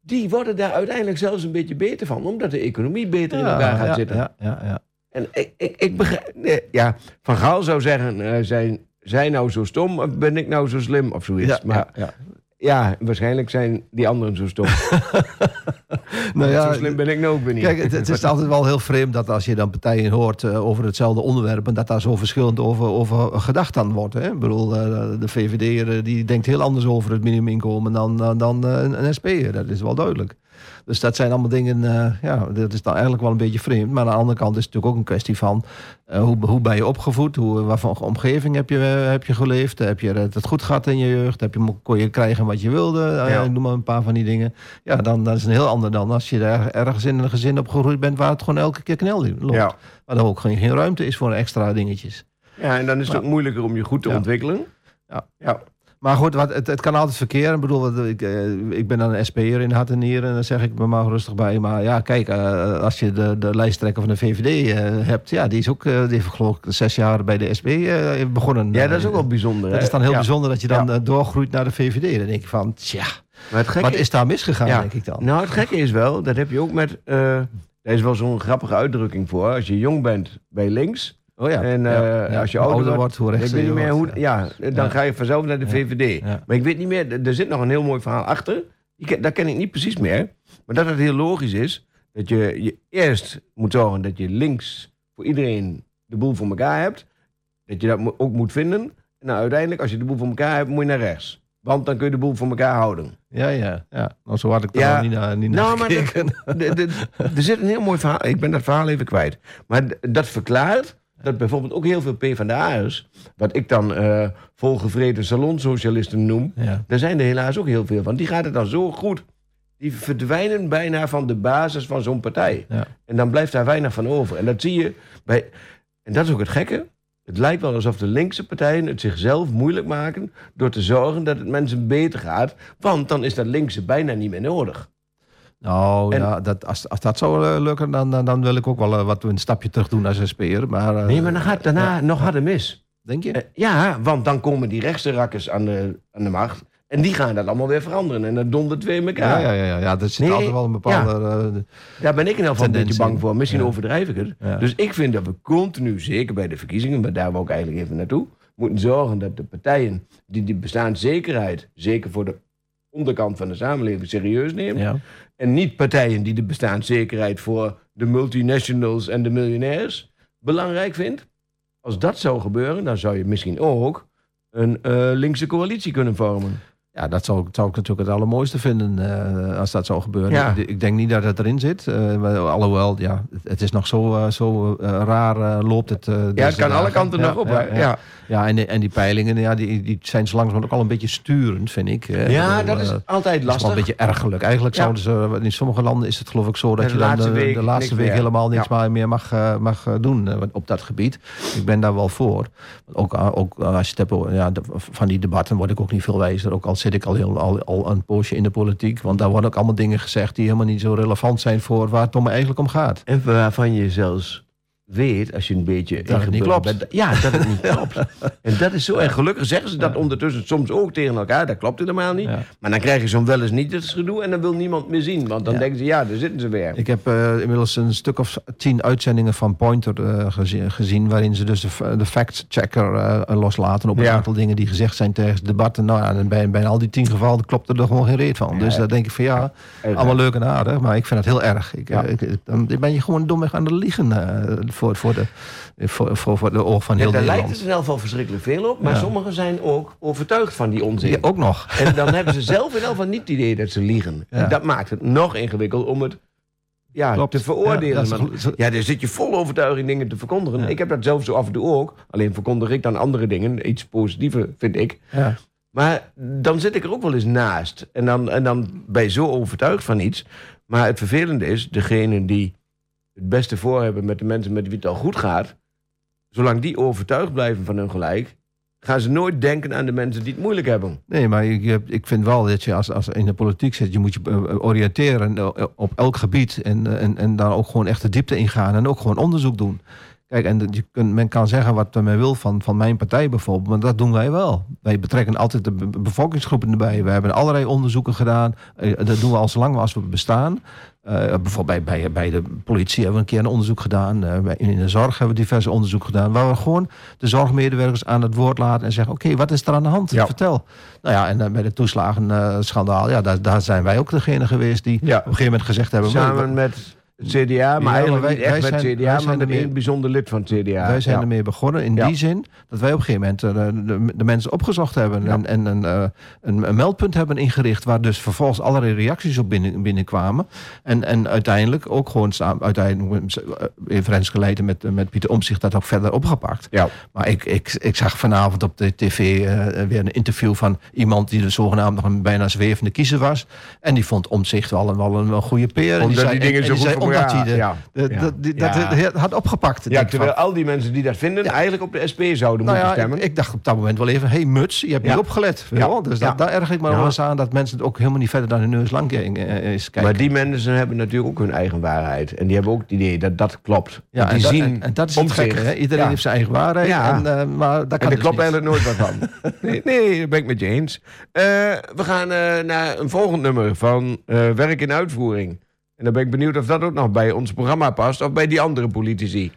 die worden daar uiteindelijk zelfs een beetje beter van, omdat de economie beter in elkaar gaat ja, zitten. Ja, ja, ja. En ik, ik, ik begrijp. nee, ja, Van Gaal zou zeggen: eh, zijn zij nou zo stom of ben ik nou zo slim of zoiets? Ja, maar ja, ja. Ja, waarschijnlijk zijn die anderen zo stom. Nou zo slim ben ik nou ook weer niet. Kijk, het, het is altijd wel heel vreemd dat als je dan partijen hoort eh, over hetzelfde onderwerp... en dat daar zo verschillend over, over gedacht aan wordt. Hè? Ik bedoel, eh, de VVD eh, die denkt heel anders over het minimuminkomen dan, dan, een SP'er. Dat is wel duidelijk. Dus dat zijn allemaal dingen, eh, ja, dat is dan eigenlijk wel een beetje vreemd. Maar aan de andere kant is het natuurlijk ook een kwestie van... eh, hoe, hoe ben je opgevoed? Hoe, wat voor omgeving heb je, eh, heb je geleefd? Heb je het goed gehad in je jeugd? Heb je, kon je krijgen wat je wilde? Ja. Ik noem maar een paar van die dingen. Ja, dan dat is een heel ander dan als je daar ergens in een gezin opgegroeid bent... waar het gewoon elke keer knel loopt. Ja. Waar er ook geen, geen ruimte is voor extra dingetjes. ja, en dan is het Maar- ook moeilijker om je goed te Ja. ontwikkelen. Ja. ja. Maar goed, wat, het, het kan altijd verkeer. Ik bedoel, ik, eh, ik ben dan een SP'er in hart en nieren. En dan zeg ik me maar rustig bij. Maar ja, kijk, eh, als je de, de lijsttrekker van de VVD eh, hebt... Ja, die is ook, eh, die heeft geloof ik zes jaar bij de SP eh, begonnen. Ja, dat is ook Eh, wel bijzonder. Dat hè? is dan heel Ja. bijzonder dat je dan Ja. eh, doorgroeit naar de VVD. Dan denk je van, tja, Maar het wat is daar misgegaan, Ja. denk ik dan. Nou, het gekke is wel, dat heb je ook met... eh daar is wel zo'n grappige uitdrukking voor. Als je jong bent, ben je links. Oh ja. En eh, Ja, ja. als je ouder, wordt, hoe rechts ik weet niet meer hoe... Ja, dan ga je vanzelf naar de. VVD. Maar ik weet niet meer, er- zit nog een heel mooi verhaal achter. Ken, dat ken ik niet precies meer. Maar dat het heel logisch is dat je, je eerst moet zorgen dat je links voor iedereen de boel voor elkaar hebt. Dat je dat ook moet vinden. En nou, uiteindelijk, als je de boel voor elkaar hebt, moet je naar rechts. Want dan kun je de boel voor elkaar houden. Ja, ja, ja. Nou, zo had ik Ja. nog niet naar, niet naar Nou, maar gekeken. Er zit een heel mooi verhaal. Ik ben dat verhaal even kwijt. Maar dat verklaart dat bijvoorbeeld ook heel veel PvdA'ers... wat ik dan eh volgevreten salonsocialisten noem... Ja. daar zijn er helaas ook heel veel van. Die gaat het dan zo goed. Die verdwijnen bijna van de basis van zo'n partij. Ja. En dan blijft daar weinig van over. En dat zie je bij... En dat is ook het gekke. Het lijkt wel alsof de linkse partijen het zichzelf moeilijk maken... door te zorgen dat het mensen beter gaat. Want dan is dat linkse bijna niet meer nodig. Nou En- ja, dat, als, als dat zou eh, lukken, dan, dan, dan wil ik ook wel eh, wat een stapje terug doen als SP'er. Maar, eh, Nee, maar dan gaat het daarna nog harder mis. Denk je? Ja, want dan komen die rechtse rakkers aan de, aan de macht. En die gaan dat allemaal weer veranderen. En dan dondert twee in Ja, elkaar. ja, ja, ja, ja, er zit Nee, altijd wel een bepaalde... Daar ben ik in ieder geval een beetje bang voor. Misschien Ja. overdrijf ik het. Ja. Dus ik vind dat we continu, zeker bij de verkiezingen... maar daar wil ik eigenlijk even naartoe... moeten zorgen dat de partijen die die bestaanszekerheid... zeker voor de onderkant van de samenleving serieus ja. en niet partijen die de bestaanszekerheid... voor de multinationals en de miljonairs belangrijk vindt. Als dat zou gebeuren, dan zou je misschien ook... een eh, linkse coalitie kunnen vormen. ja, dat zou, zou ik natuurlijk het allermooiste vinden eh, als dat zou gebeuren. Ja. Ik, ik denk niet dat het erin zit. maar alhoewel, ja, het, het is nog zo, zo raar loopt het. Ja, het kan alle kanten Ja, nog op. Ja? Ja. en, die- en die peilingen, ja, die, die zijn zo langzamerhand ook al een beetje sturend, vind ik. hè. Ja, dat is eh, altijd Dat is wel lastig. een beetje ergerlijk. Eigenlijk Ja. zouden ze, in sommige landen is het geloof ik zo dat De je dan laatste de, week de laatste week meer. helemaal niks Ja. meer mag, eh, mag eh, doen eh, op dat gebied. Ik ben daar wel voor. Ook, eh, ook eh, als je het hebt over, ja, de- van die debatten word ik ook niet veel wijzer. Ook al zit ik al, heel, al, al een poosje in de politiek. Want daar worden ook allemaal dingen gezegd die helemaal niet zo relevant zijn voor waar het om eigenlijk om gaat. En waarvan je zelfs weet, als je een beetje... het niet ingeburgerd klopt. bent, ja, dat het niet klopt. En dat is zo. En gelukkig zeggen ze dat ondertussen soms ook tegen elkaar. Dat klopt helemaal niet. Ja. Maar dan krijg je zo'n wel eens niet het gedoe en dan wil niemand meer zien. Want dan Ja. denken ze, ja, daar zitten ze weer. Ik heb eh, inmiddels een stuk of tien uitzendingen van Pointer eh, gezi- gezien... waarin ze dus de, fact-checker eh, loslaten op een Ja. aantal dingen die gezegd zijn tijdens het debatten. Nou en bij, bij al die tien gevallen klopt er gewoon geen reet van. Dus daar denk ik van ja, allemaal leuk en aardig, maar ik vind het heel erg. Ik, ik, dan ben je gewoon domweg aan het liegen voor, voor, de, voor, voor, voor de oog van Ja, heel daar lijkt het ieder geval verschrikkelijk veel op. Maar Ja. sommigen zijn ook overtuigd van die onzin. Ja, ook nog. En dan hebben ze zelf in ieder geval niet het idee dat ze liegen. Ja. Dat maakt het nog ingewikkeld om het ja, Klopt. te veroordelen. Ja, is daar zit je vol overtuiging dingen te verkondigen. Ja. Ik heb dat zelf zo af en toe ook. Alleen verkondig ik dan andere dingen. Iets positiever, vind ik. Ja. Maar dan zit ik er ook wel eens naast. En dan, en dan ben je zo overtuigd van iets. Maar het vervelende is, degene die het beste voor hebben met de mensen met wie het al goed gaat... zolang die overtuigd blijven van hun gelijk... gaan ze nooit denken aan de mensen die het moeilijk hebben. Nee, maar ik, ik vind wel dat je als, als in de politiek zit, je moet je eh, oriënteren eh, op elk gebied. En, eh, en, en daar ook gewoon echt de diepte ingaan en ook gewoon onderzoek doen. Kijk, en je kunt, men kan zeggen wat men wil van, van mijn partij bijvoorbeeld, maar dat doen wij wel. Wij betrekken altijd de be- bevolkingsgroepen erbij. We hebben allerlei onderzoeken gedaan. Eh, dat doen we al zolang als we bestaan. Eh, bijvoorbeeld bij, bij, bij de politie hebben we een keer een onderzoek gedaan. Bij- in de zorg hebben we diverse onderzoek gedaan. Waar we gewoon de zorgmedewerkers aan het woord laten en zeggen: Oké, wat is er aan de hand? Ja. Vertel. Nou ja, en eh, bij de toeslagenschandaal, ja, daar, daar zijn wij ook degene geweest die Ja. op een gegeven moment gezegd hebben: Samen met CDA, maar eigenlijk wij- niet echt wij met zijn- CDA, wij maar met een bijzonder lid van het CDA. Wij zijn ermee begonnen in die zin dat wij op een gegeven moment eh, de, de, mensen opgezocht hebben en, en een, eh, een, een meldpunt hebben ingericht waar dus vervolgens allerlei reacties op binnen, binnenkwamen. En, en uiteindelijk ook gewoon samen, uiteindelijk eh, in Leijten met, met Pieter Omtzigt dat ook verder opgepakt. Ja. Maar ik, ik, ik zag vanavond op de tv weer een interview van iemand die de zogenaamd nog een bijna zwevende kiezer was. En die vond Omtzigt wel een, wel een, wel een goede peer. En Omdat zei, die dingen en- zo en die goed elkaar- hij de, ja. de- de- dat het had opgepakt. Ja, van, terwijl al die mensen die dat vinden, eigenlijk op de SP zouden nou moeten stemmen. ik, ik dacht op dat moment wel even, hey muts, je hebt niet opgelet. Dus dat, daar erg ik me wel eens aan dat mensen het ook helemaal niet verder dan hun neus lang eh, is kijken. maar die mensen hebben natuurlijk ook hun eigen waarheid. En die hebben ook het idee dat dat klopt. ja, die en, dat, zien en, en dat is het gekke. Hè? Iedereen heeft zijn eigen waarheid. Ja. En, eh, maar dat En kan daar dus klopt niet. eigenlijk nooit wat van. nee, nee, daar ben ik met je eens. Eh, we gaan eh, naar een volgend nummer van eh, Werk in Uitvoering. En dan ben ik benieuwd of dat ook nog bij ons programma past of bij die andere politici.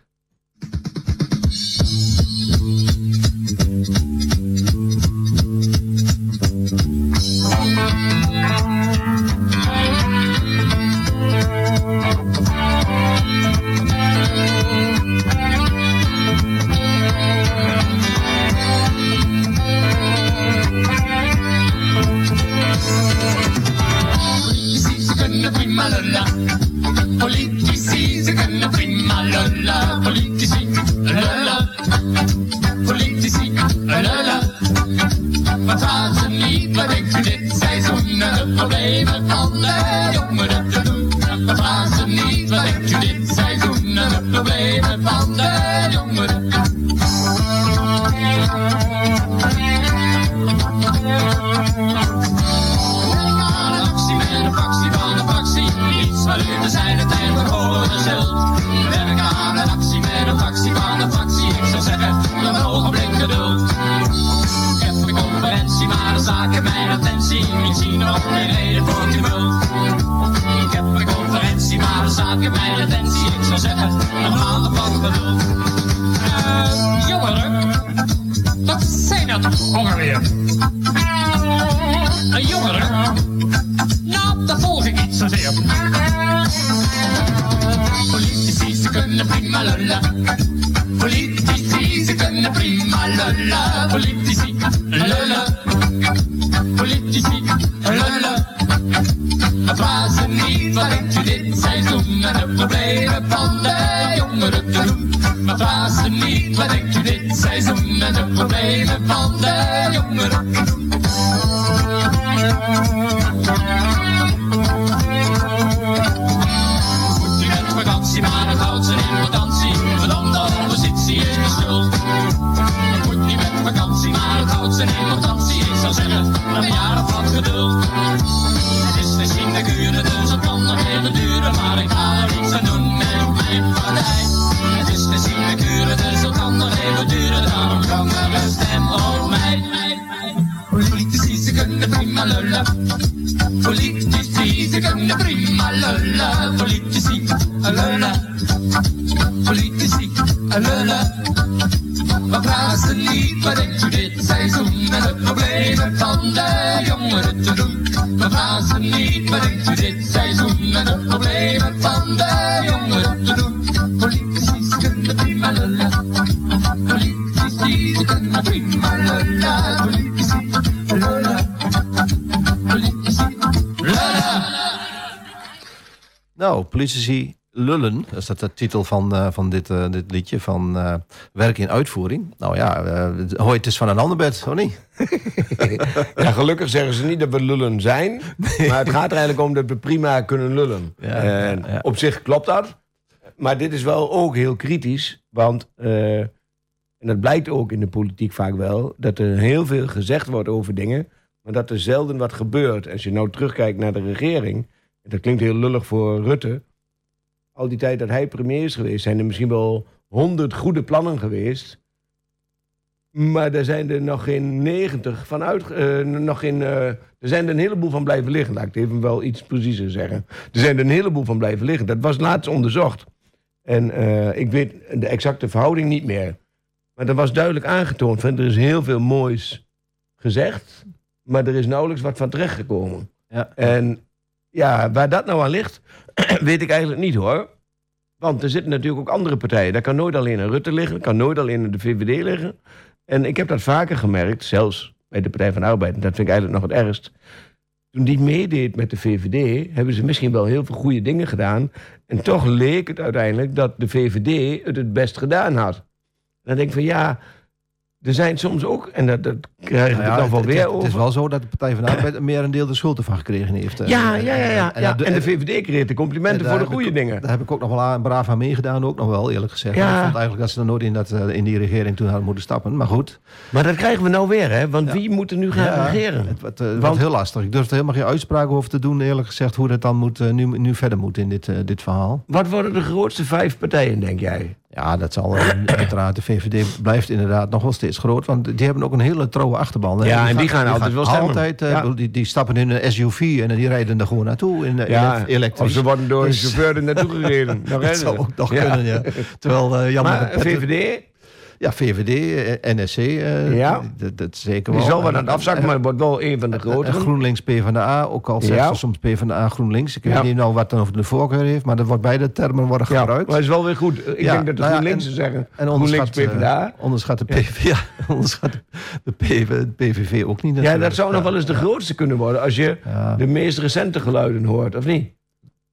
Niet zozeer. Politici, ze kunnen prima lullen. Politici, ze kunnen prima lullen. Politici, lullen. Politici, vraag ze niet, denkt u dit seizoen aan de problemen van de jongeren te doen? Maar niet, wat denkt u dit seizoen aan de problemen van de jongeren? Politici lullen, dat is dat de titel van, eh, van dit, eh, dit liedje, van eh, Werk in Uitvoering. Nou ja, hoor het is van een ander bed, of niet? Ja, gelukkig zeggen ze niet dat we lullen zijn. Maar het gaat er eigenlijk om dat we prima kunnen lullen. Ja, en ja, ja. Op zich klopt dat. Maar dit is wel ook heel kritisch. Want, en dat blijkt ook in de politiek vaak wel... dat er heel veel gezegd wordt over dingen... maar dat er zelden wat gebeurt. Als je nou terugkijkt naar de regering... en dat klinkt heel lullig voor Rutte... al die tijd dat hij premier is geweest... zijn er misschien wel honderd goede plannen geweest. Maar er zijn er nog geen 90 van uit. eh, nog geen, eh, er zijn er een heleboel van blijven liggen. Laat ik het even wel iets preciezer zeggen. Er zijn er een heleboel van blijven liggen. Dat was laatst onderzocht. En eh, ik weet de exacte verhouding niet meer. Maar er was duidelijk aangetoond van er is heel veel moois gezegd. Maar er is nauwelijks wat van terechtgekomen. Ja. En ja, waar dat nou aan ligt, weet ik eigenlijk niet hoor. Want er zitten natuurlijk ook andere partijen. Dat kan nooit alleen aan Rutte liggen, kan nooit alleen de VVD liggen. En ik heb dat vaker gemerkt, zelfs bij de Partij van de Arbeid. En dat vind ik eigenlijk nog het ergst. Toen die meedeed met de VVD, hebben ze misschien wel heel veel goede dingen gedaan. En toch leek het uiteindelijk dat de VVD het het best gedaan had. En dan denk ik van ja, er zijn soms ook, en dat, dat krijg ik Nou ja, het dan wel het, weer het, over. het is wel zo dat de Partij van de Arbeid meer een deel de schuld ervan gekregen heeft. eh. Ja, ja, ja. ja. En, ja. En de VVD kreeg de complimenten voor de ik goede dingen. Daar heb ik ook nog wel aan, braaf aan meegedaan, ook nog wel, eerlijk gezegd. Ja. Ik vond eigenlijk dat ze er nooit in, dat, eh, in die regering toen hadden moeten stappen. Maar goed, Maar dat krijgen we nou weer, hè? Want wie moet er nu gaan regeren? Het eh, wordt heel lastig. Ik durf er helemaal geen uitspraak over te doen, eerlijk gezegd, hoe dat dan moet, nu, nu verder moet in dit, dit verhaal. Wat worden de grootste vijf partijen, denk jij? Ja, dat zal uiteraard. De VVD blijft inderdaad nog wel steeds groot. Want die hebben ook een hele trouwe achterban. Ja, en die gaan altijd wel stemmen. Altijd, eh, Ja. die, die stappen in een SUV en die rijden er gewoon naartoe in, of elektrisch. ze worden door een Dus- chauffeur er naartoe gereden. Dat zou ook nog Ja. kunnen, ja. Terwijl eh, Maar Pet- VVD, Ja, VVD, eh, NSC, eh, Ja. dat, dat zeker die wel. zal wel aan het afzakken, maar het wordt wel een van de en grotere. GroenLinks PvdA, ook al zegt Ja. ze soms PvdA GroenLinks. Ik weet niet nou wat dan over de voorkeur heeft, maar dat wordt beide termen worden Ja, gebruikt. maar het is wel weer goed. Ik denk dat de nou GroenLinks en- zeggen En GroenLinks eh, PvdA. onderschat de PVV, ja, onderschat de PV, de PVV ook niet Ja, dat zou nog wel eens de grootste kunnen worden als je de meest recente geluiden hoort, of niet?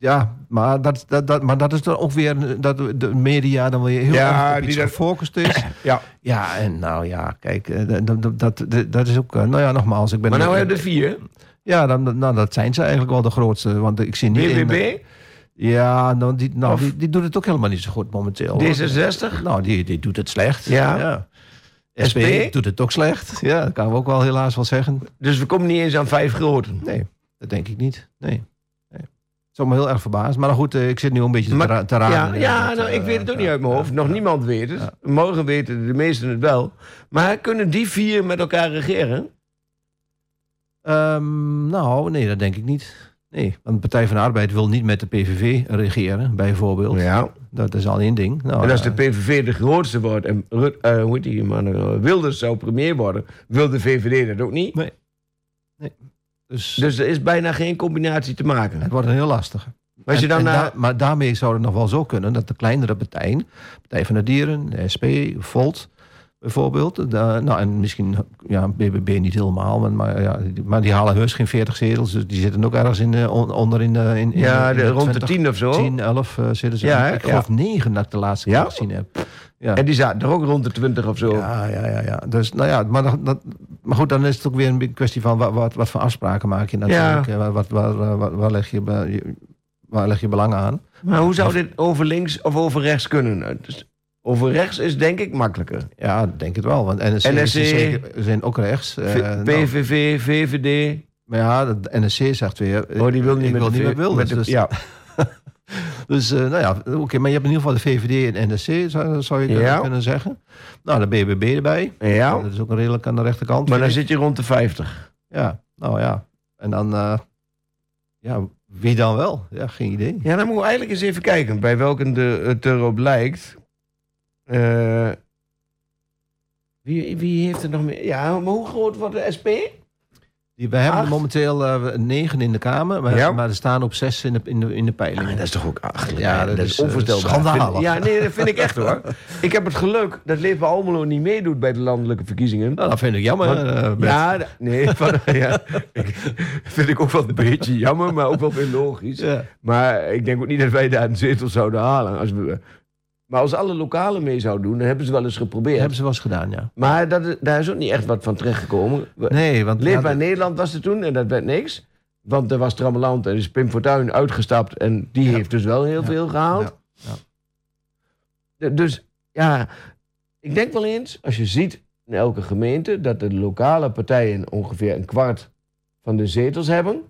Ja, maar dat, dat, dat, maar dat is dan ook weer dat de media dan weer heel Ja, erg die dat- gefocust is. Ja. Ja, en nou ja, kijk, eh, dat, dat, is ook... eh, Nou ja, nogmaals, ik ben... Maar nou hebben we er vier. Ja, dan, nou, dat zijn ze eigenlijk wel de grootste. Want ik zie niet... in- ja, nou, die, nou die, die doet het ook helemaal niet zo goed momenteel. hoor. D66. Nou, die, die doet het slecht. Ja. SP, SP? doet het ook slecht. Ja, dat kan we ook wel helaas wel zeggen. Dus we komen niet eens aan vijf groten. Nee, dat denk ik niet. Nee. Nee. Zou me heel erg verbazen. Maar goed, eh, ik zit nu een beetje Maar- te, te raden. Ja, ja Dat, nou, ik weet het ook niet uit mijn hoofd. Nog niemand weet het. Morgen weten de meesten het wel. Maar kunnen die vier met elkaar regeren? Ehm, nou, nee, dat denk ik niet. Nee, want de Partij van de Arbeid wil niet met de PVV regeren, bijvoorbeeld. Ja. Dat is al één ding. Nou, En als de eh, PVV de grootste wordt en Rut, eh, hoe heet die man, Wilders zou premier worden, wil de VVD dat ook niet. Dus, Dus er is bijna geen combinatie te maken. het wordt een heel lastig. Maar En- dan da- maar daarmee zou het nog wel zo kunnen dat de kleinere partijen, Partij van de Dieren, de SP, Volt bijvoorbeeld, nou en misschien ja, BBB niet helemaal, maar, maar, ja, die- maar die halen heus geen 40 zetels, dus die zitten ook ergens in, eh, on- onder in, de- in, in ja, in de, rond de 20, tien of zo. 10, 11 eh, zitten ze. Ja, ik geloof 9 dat ik de laatste keer gezien heb. Ja. En die zaten er ook rond de twintig of zo. Ja, ja, ja, ja. Dus, nou ja, maar, dat, dat- maar goed, dan is het ook weer een kwestie van wat, wat, wat voor afspraken maak je natuurlijk. Ja. Wat, wat, waar, leg je, waar leg je belang aan? Maar hoe zou dit over links of over rechts kunnen? Dus over rechts is denk ik makkelijker. Ja, denk het wel. Want NSC, NSC is zeker- zijn ook rechts. eh, V- PVV, VVD. maar ja, de NSC zegt weer... Oh, die wil niet ik wil niet Wilders. de- dus, ja. dus eh, nou ja, oké. maar je hebt in ieder geval de VVD en NSC, zou, zou je kunnen, Ja. kunnen zeggen. Nou, de BBB erbij. Ja, Dat is ook redelijk aan de rechterkant. maar dan zit je rond de 50. Ja, nou ja. En dan... eh, ja, wie dan wel? Ja, geen idee. Ja, dan moeten we eigenlijk eens even kijken bij welke de, het erop lijkt. Eh, wie, wie heeft er nog meer? Ja, maar hoe groot wordt de SP? Die, wij hebben Acht? momenteel eh, negen in de Kamer, maar, Ja. maar er staan op zes in de, in de, in de peilingen. dat is toch ook achterlijk? Ja, dat, dat is is, eh, onvoorstelbaar. schandalig. Vind- ja, nee, dat vind ik echt hoor. Ik heb het geluk dat Leefbaar Almelo niet meedoet bij de landelijke verkiezingen. Nou, dat vind ik jammer. Want- eh, ja, nee, van, ja, ik, vind ik ook wel een beetje jammer, maar ook wel weer logisch. Ja. Maar ik denk ook niet dat wij daar een zetel zouden halen. Als we, maar als alle lokalen mee zouden doen, dan hebben ze wel eens geprobeerd. hebben ze wel eens gedaan, ja. Maar dat, daar is ook niet echt wat van terechtgekomen. Nee, want... Leefbaar ja, Nederland was er toen en dat werd niks. Want er was Trammeland en is Pim Fortuyn uitgestapt. En die Ja. heeft dus wel heel Ja. veel gehaald. Ja. Dus ja, ik denk wel eens, als je ziet in elke gemeente... dat de lokale partijen ongeveer een kwart van de zetels hebben...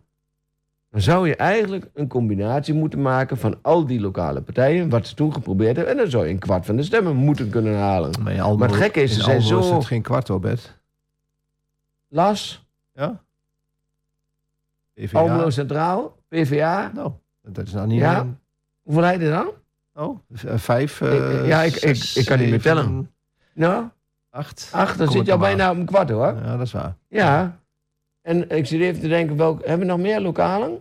dan zou je eigenlijk een combinatie moeten maken van al die lokale partijen, wat ze toen geprobeerd hebben, en dan zou je een kwart van de stemmen moeten kunnen halen. Maar, in Almelo- Maar het gekke is, ze zijn zo- is het geen kwart op, Bert. Las, Ja? Almelo Centraal, PvA, Nou, dat is nou niet... Ja. een- hoeveel je er dan? Oh, eh, vijf... Ik- eh, ja, ik- ik- zes, ik kan niet meer tellen. Nou, Acht. ach, dan zit je al bijna op een kwart hoor. Ja, dat is waar. Ja. En ik zit even te denken, welk, hebben we nog meer lokalen?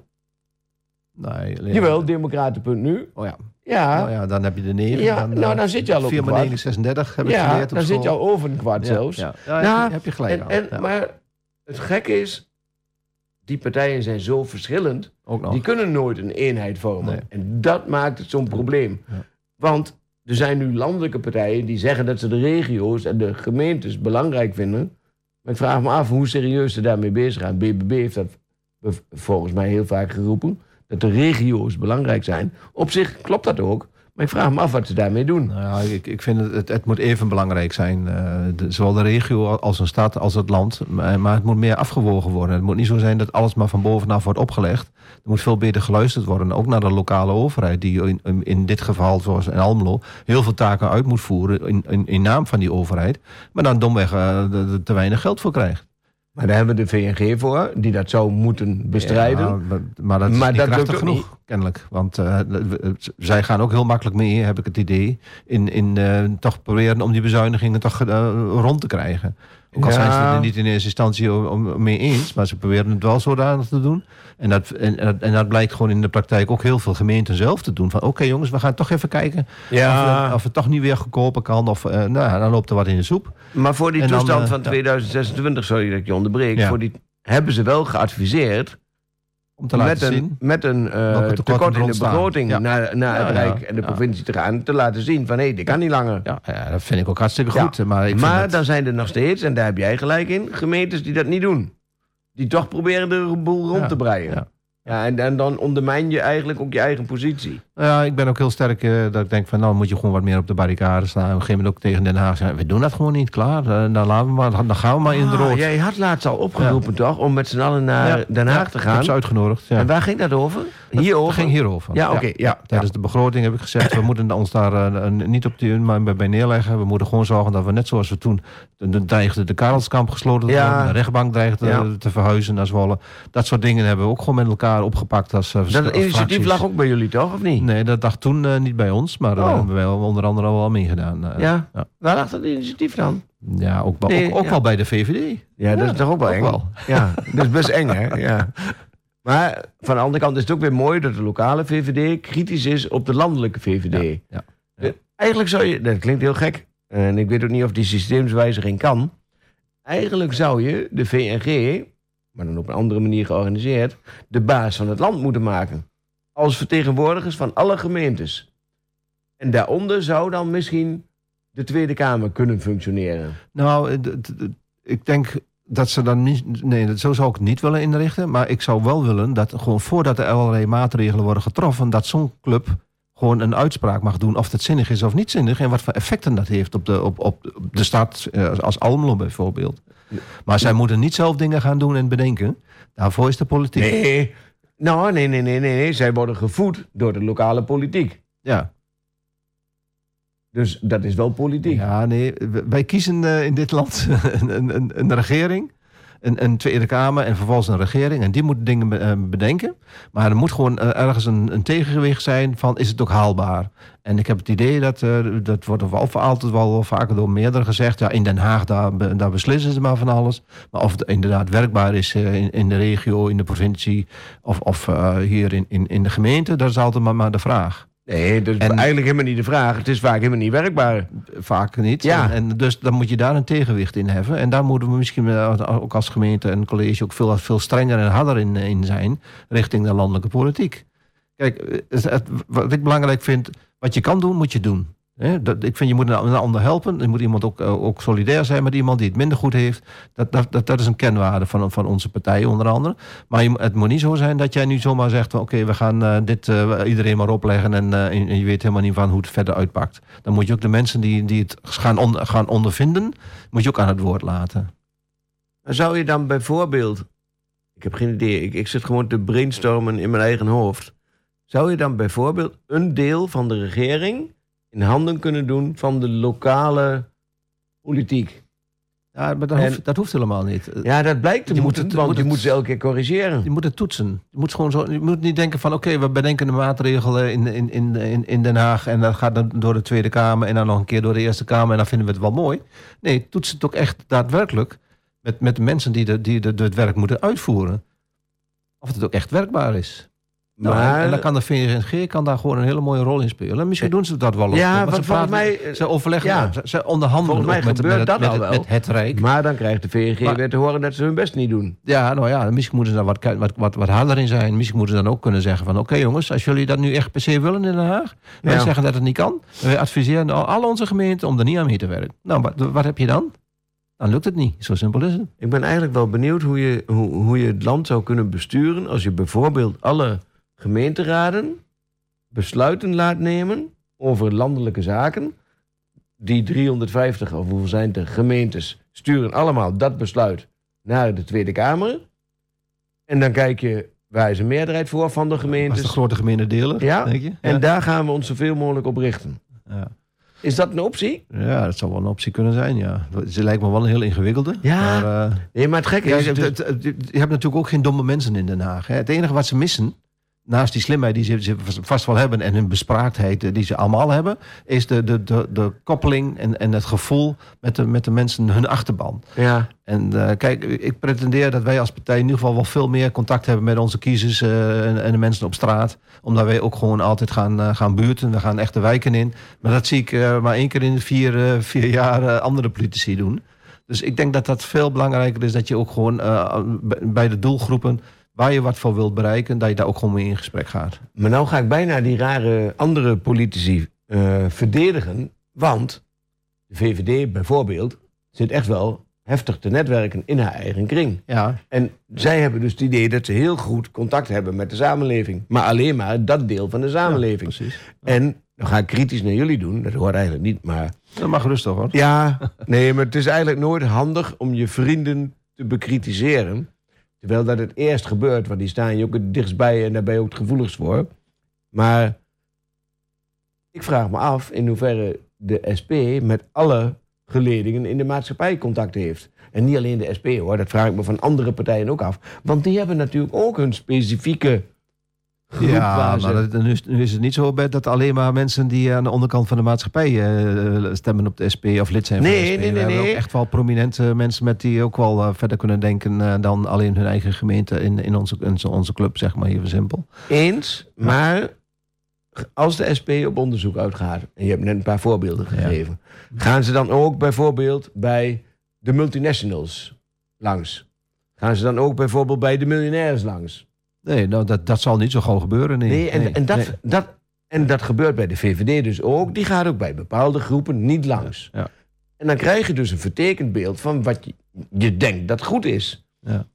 Nee, alleen- Jawel, Democraten.nu. Oh ja. Ja, Nou ja, dan heb je de negen. Ja, dan, nou, eh, dan zit je al op 4 een maar kwart. 9, 36 heb ik ja geleerd op dan zit je al over een kwart Ja, zelfs. Ja, ja, Ja, heb je- gelijk En, en. Maar het gekke is, die partijen zijn zo verschillend, Ook nog. die kunnen nooit een eenheid vormen. Nee. En dat maakt het zo'n probleem. Want er zijn nu landelijke partijen die zeggen dat ze de regio's en de gemeentes belangrijk vinden. Maar ik vraag me af hoe serieus ze daarmee bezig zijn. BBB heeft dat volgens mij heel vaak geroepen. Dat de regio's belangrijk zijn. Op zich klopt dat ook. Maar ik vraag me af wat ze daarmee doen. Nou ja, ik, ik vind het, het, moet even belangrijk zijn. eh, zowel de regio als een stad als het land. Maar, het moet meer afgewogen worden. Het moet niet zo zijn dat alles maar van bovenaf wordt opgelegd. Er moet veel beter geluisterd worden. Ook naar de lokale overheid. Die in, in, dit geval, zoals in Almelo, heel veel taken uit moet voeren. In, in, in naam van die overheid. Maar dan domweg eh, te weinig geld voor krijgt. Maar daar hebben we de VNG voor, die dat zou moeten bestrijden. Ja, maar, maar dat is Maar niet dat genoeg, kennelijk. Want eh, zij gaan ook heel makkelijk mee, heb ik het idee... in, in eh, toch proberen om die bezuinigingen toch eh, rond te krijgen. Ook al Ja. zijn ze het er niet in eerste instantie om, mee eens... maar ze proberen het wel zodanig te doen. En dat, en, en dat- en dat blijkt gewoon in de praktijk ook heel veel gemeenten zelf te doen. Van oké jongens, we gaan toch even kijken of, het, of het toch niet weer goedkoper kan... of eh, nou, ja, dan loopt er wat in de soep. Maar voor die En dan, toestand eh, van ja. 2026, sorry dat ik je onderbreek, voor die, hebben ze wel geadviseerd Om te laten met een, zien... met een eh, tekort in de begroting Ja. naar, naar Ja, het Rijk en de provincie te gaan, te laten zien van hé, dit kan niet langer. Ja, ja, dat vind ik ook hartstikke goed. Maar, ik maar dan zijn er nog steeds, en daar heb jij gelijk in, gemeentes die dat niet doen. Die toch proberen de boel rond te breien. Ja. En, en dan ondermijn je eigenlijk ook je eigen positie. Nou Ja, ik ben ook heel sterk eh, dat ik denk van nou moet je gewoon wat meer op de barricade staan. Op een gegeven moment ook tegen Den Haag zeggen, we doen dat gewoon niet, klaar. Eh, dan, laten we maar, dan gaan we maar in de Ah, rood. jij had laatst al opgeroepen toch, om met z'n allen naar Ja, Den Haag ja, te Ik heb gaan. ze uitgenodigd. Ja. En waar ging dat over? Hierover? Het ging hierover. Ja, oké, ja, Tijdens de begroting heb ik gezegd, we moeten ons daar eh, niet op die, maar bij- neerleggen. We moeten gewoon zorgen dat we net zoals we toen, de, de, dreigde de Karelskamp gesloten te Ja. worden. De rechtbank dreigde te verhuizen naar Zwolle. Dat soort dingen hebben we ook gewoon met elkaar opgepakt. Als, eh, Dat initiatief fracties. lag ook bij jullie toch, of niet? Nee, dat lag toen eh, niet bij ons, maar daar Oh. hebben we wel onder andere al wel meegedaan. eh. Ja? ja. Waar lag dat initiatief dan? Ja, ook, wel, Nee, ook, ook ja. wel bij de VVD. Ja, dat is toch ook wel ook eng? wel. Ja, dat is best eng, hè? Ja. Maar van de andere kant is het ook weer mooi dat de lokale VVD kritisch is op de landelijke VVD. Ja, Eigenlijk zou je, dat klinkt heel gek, en ik weet ook niet of die systeemswijziging kan. Eigenlijk zou je de VNG, maar dan op een andere manier georganiseerd, de baas van het land moeten maken. Als vertegenwoordigers van alle gemeentes. En daaronder zou dan misschien de Tweede Kamer kunnen functioneren. Nou, ik denk dat ze dan niet... Nee, dat- zo zou ik het niet willen inrichten. Maar ik zou wel willen dat gewoon voordat er allerlei maatregelen worden getroffen... dat zo'n club gewoon een uitspraak mag doen of het zinnig is of niet zinnig... en wat voor effecten dat heeft op de, op, op de stad, eh, als Almelo bijvoorbeeld. Maar zij moeten niet zelf dingen gaan doen en bedenken. Daarvoor is de politiek. Nee. Nou, nee, nee, nee, nee, nee. Zij worden gevoed door de lokale politiek. Ja. Dus dat is wel politiek. Ja, nee. Wij kiezen eh, in dit land een, een, een regering, een, Tweede Kamer en vervolgens een regering. En die moet dingen eh, bedenken. Maar er moet gewoon eh, ergens een, een tegengewicht zijn van is het ook haalbaar? En ik heb het idee dat, eh, dat wordt wel altijd wel, vaker door meerdere gezegd. Ja, in Den Haag, daar, daar beslissen ze maar van alles. Maar of het inderdaad werkbaar is in, in de regio, in de provincie of, of hier in, in, in de gemeente, dat is altijd maar de vraag. Nee, dat is En- eigenlijk helemaal niet de vraag. Het is vaak helemaal niet werkbaar. Vaak niet. Ja. En, en dus dan moet je daar een tegenwicht in hebben. En daar moeten we misschien ook als gemeente en college ook veel, veel strenger en harder in, eh, in zijn richting de landelijke politiek. Kijk, eh, het- wat ik belangrijk vind, wat je kan doen, moet je doen. Dat, ik vind je moet een, een ander helpen. Je moet iemand ook, eh, ook solidair zijn met iemand die het minder goed heeft. Dat, dat, dat, dat is een kenwaarde van, van onze partij onder andere. Maar het moet niet zo zijn dat jij nu zomaar zegt... oké, we gaan eh, dit eh, iedereen maar opleggen... En, je weet helemaal niet van hoe het verder uitpakt. Dan moet je ook de mensen die, die het gaan, gaan ondervinden... moet je ook aan het woord laten. Zou je dan bijvoorbeeld... Ik heb geen idee. Ik, ik zit gewoon te brainstormen in mijn eigen hoofd. Zou je dan bijvoorbeeld een deel van de regering in handen kunnen doen van de lokale politiek? Ja, maar dat, En- hoeft, dat hoeft helemaal niet. Ja, dat blijkt te Je moet moeten, het- want moet je moet ze elke keer corrigeren. Je moet het toetsen. Je moet, gewoon zo, je moet niet denken van... oké, we bedenken een maatregel eh, in, in, in, in, in Den Haag... en dat gaat dan door de Tweede Kamer... en dan nog een keer door de Eerste Kamer... en dan vinden we het wel mooi. Nee, toets het ook echt daadwerkelijk... met, met de mensen die, de, die de, de het werk moeten uitvoeren. Of het ook echt werkbaar is. Nou, en- Maar- en dan kan de VNG kan daar gewoon een hele mooie rol in spelen. En misschien doen ze dat wel. Ja, want ze praten- mij- Ze overleggen, Ja. ze, onderhandelen mij met, dat met, het- wel. met het Rijk. Maar dan krijgt de VNG Maar- weer te horen dat ze hun best niet doen. Ja, nou ja, misschien moeten ze daar wat, wat, wat, wat harder in zijn. Misschien moeten ze dan ook kunnen zeggen van... oké jongens, als jullie dat nu echt per se willen in Den Haag... wij Ja. zeggen dat het niet kan... wij adviseren al, al onze gemeenten om er niet aan mee te werken. Nou, wat, wat heb je dan? Dan lukt het niet. Zo simpel is het. Ik ben eigenlijk wel benieuwd hoe je, hoe, hoe je het land zou kunnen besturen... als je bijvoorbeeld alle gemeenteraden besluiten laat nemen over landelijke zaken. Die 350, of hoeveel zijn het er, gemeentes sturen allemaal dat besluit naar de Tweede Kamer. En dan kijk je, waar is een meerderheid voor van de Dat is gemeentes? de grote gemene deler, Ja, denk je? En ja. daar gaan we ons zoveel mogelijk op richten. Ja. Is dat een optie? ja, dat zou wel een optie kunnen zijn, ja. Ze lijkt me wel een heel ingewikkelde. Ja. Maar, eh, Nee, maar het gekke is... je hebt natuurlijk ook geen domme mensen in Den Haag. Hè. Het enige wat ze missen, naast die slimheid die ze, ze vast wel hebben... en hun bespraaktheid eh, die ze allemaal hebben... is de, de, de, de koppeling en, en het gevoel met de, met de mensen, hun achterban. ja, En eh, kijk, ik pretendeer dat wij als partij in ieder geval wel veel meer contact hebben met onze kiezers eh, en, en de mensen op straat. Omdat wij ook gewoon altijd gaan, gaan buurten. We gaan echt de wijken in. Maar dat zie ik maar één keer in de vier, vier jaar andere politici doen. Dus ik denk dat dat veel belangrijker is dat je ook gewoon bij de doelgroepen waar je wat voor wilt bereiken, dat je daar ook gewoon mee in gesprek gaat. Maar nou ga ik bijna die rare andere politici eh, verdedigen. Want de VVD bijvoorbeeld zit echt wel heftig te netwerken in haar eigen kring. Ja, En zij hebben dus het idee dat ze heel goed contact hebben met de samenleving. Maar alleen maar dat deel van de samenleving. precies. en dan ga ik kritisch naar jullie doen. Dat hoort eigenlijk niet, maar... Dat mag rustig hoor. Ja, nee, maar het is eigenlijk nooit handig om je vrienden te bekritiseren. Terwijl dat het eerst gebeurt, want die staan je ook het dichtst bij en daar ben je ook het gevoeligst voor. Maar ik vraag me af in hoeverre de SP met alle geledingen in de maatschappij contact heeft. En niet alleen de SP hoor, dat vraag ik me van andere partijen ook af. Want die hebben natuurlijk ook hun specifieke Ja, maar dat- nu, is, nu is het niet zo Bert, dat alleen maar mensen die aan de onderkant van de maatschappij eh, stemmen op de SP of lid zijn van de SP. nee, We ook echt wel prominente mensen met die ook wel eh, verder kunnen denken eh, dan alleen hun eigen gemeente in, in, onze, in onze club, zeg maar, even simpel. Eens, maar als de SP op onderzoek uitgaat, en je hebt net een paar voorbeelden gegeven, gaan ze dan ook bijvoorbeeld bij de multinationals langs? Gaan ze dan ook bijvoorbeeld bij de miljonairs langs? Nee, nou, dat, dat zal niet zo gauw gebeuren. Nee, Nee, en, Nee, en, dat, nee. Dat, en dat gebeurt bij de VVD dus ook. Die gaat ook bij bepaalde groepen niet langs. Ja. En dan krijg je dus een vertekend beeld van wat je, je denkt dat goed is. Ja.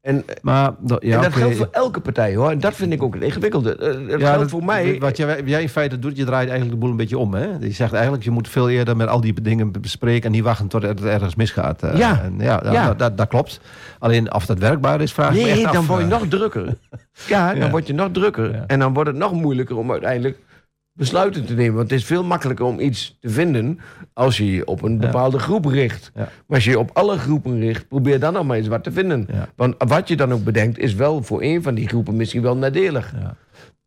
En, Maar dat- ja, en dat geldt voor elke partij hoor. En dat vind ik ook het ingewikkelde. Eh, Ja, geldt dat- voor mij. Wat jij, jij in feite doet, je draait eigenlijk de boel een beetje om. Hè? Je zegt eigenlijk, je moet veel eerder met al die dingen bespreken... en niet wachten tot het ergens misgaat. eh. Ja. En ja, ja. Dat, dat, dat klopt. Alleen of dat werkbaar is, vraag ik me Nee, echt af. dan word je eh. nog drukker. Ja, dan word je nog drukker. En dan wordt het nog moeilijker om uiteindelijk besluiten te nemen. Want het is veel makkelijker om iets te vinden als je je op een bepaalde groep richt. Ja. Maar als je je op alle groepen richt, probeer dan nog maar eens wat te vinden. Ja. Want wat je dan ook bedenkt, is wel voor een van die groepen misschien wel nadelig.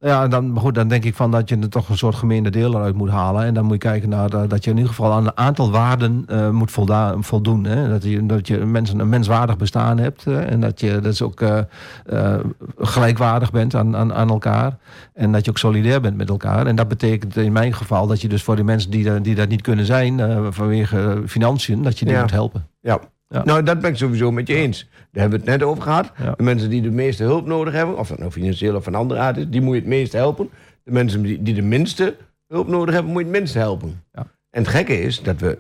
Ja. Dan, maar goed, dan denk ik van dat je er toch een soort gemene deel eruit moet halen. En dan moet je kijken naar eh, dat je in ieder geval aan een aantal waarden eh, moet voldoen. Hè? Dat, je, dat je mensen, een menswaardig bestaan hebt. eh, en dat je dus ook eh, gelijkwaardig bent aan, aan, aan elkaar. En dat je ook solidair bent met elkaar. En dat betekent in mijn geval dat je dus voor die mensen die, die dat niet kunnen zijn... vanwege financiën, dat je die Ja. moet helpen. Ja. Ja. Nou, dat ben ik sowieso met je eens. Daar hebben we het net over gehad. Ja. De mensen die de meeste hulp nodig hebben, of dat nou financieel of van andere aard is, die moet je het meest helpen. De mensen die, die de minste hulp nodig hebben, moet je het minst helpen. Ja. En het gekke is dat we,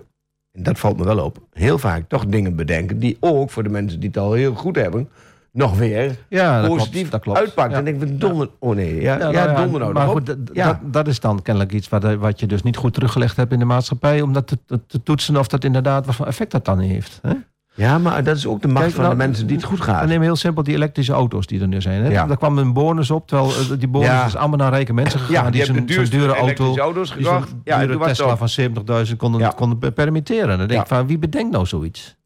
en dat valt me wel op, heel vaak toch dingen bedenken die ook voor de mensen die het al heel goed hebben, nog weer Ja, dat positief klopt, klopt. uitpakt. Ja. En denk ik, oh nee, ja, ja, nou donder nou. Maar goed, dat, dat, is dan kennelijk iets wat, eh, wat je dus niet goed teruggelegd hebt in de maatschappij... om dat te toetsen of dat inderdaad wat voor effect dat dan heeft. Hè? Ja, maar dat is ook de macht Kijk, van nou, de mensen die het goed We gaat. nemen heel simpel die elektrische auto's die er nu zijn. Hè? Ja. Daar kwam een bonus op, terwijl eh, die bonus Ja. is allemaal naar rijke mensen gegaan. Ja, die die hebben dure auto, auto's die gekocht. Ja, dure was het Tesla van 70.000 konden, Ja. konden per- permitteren. Dan denk ik Ja. van, wie bedenkt nou zoiets?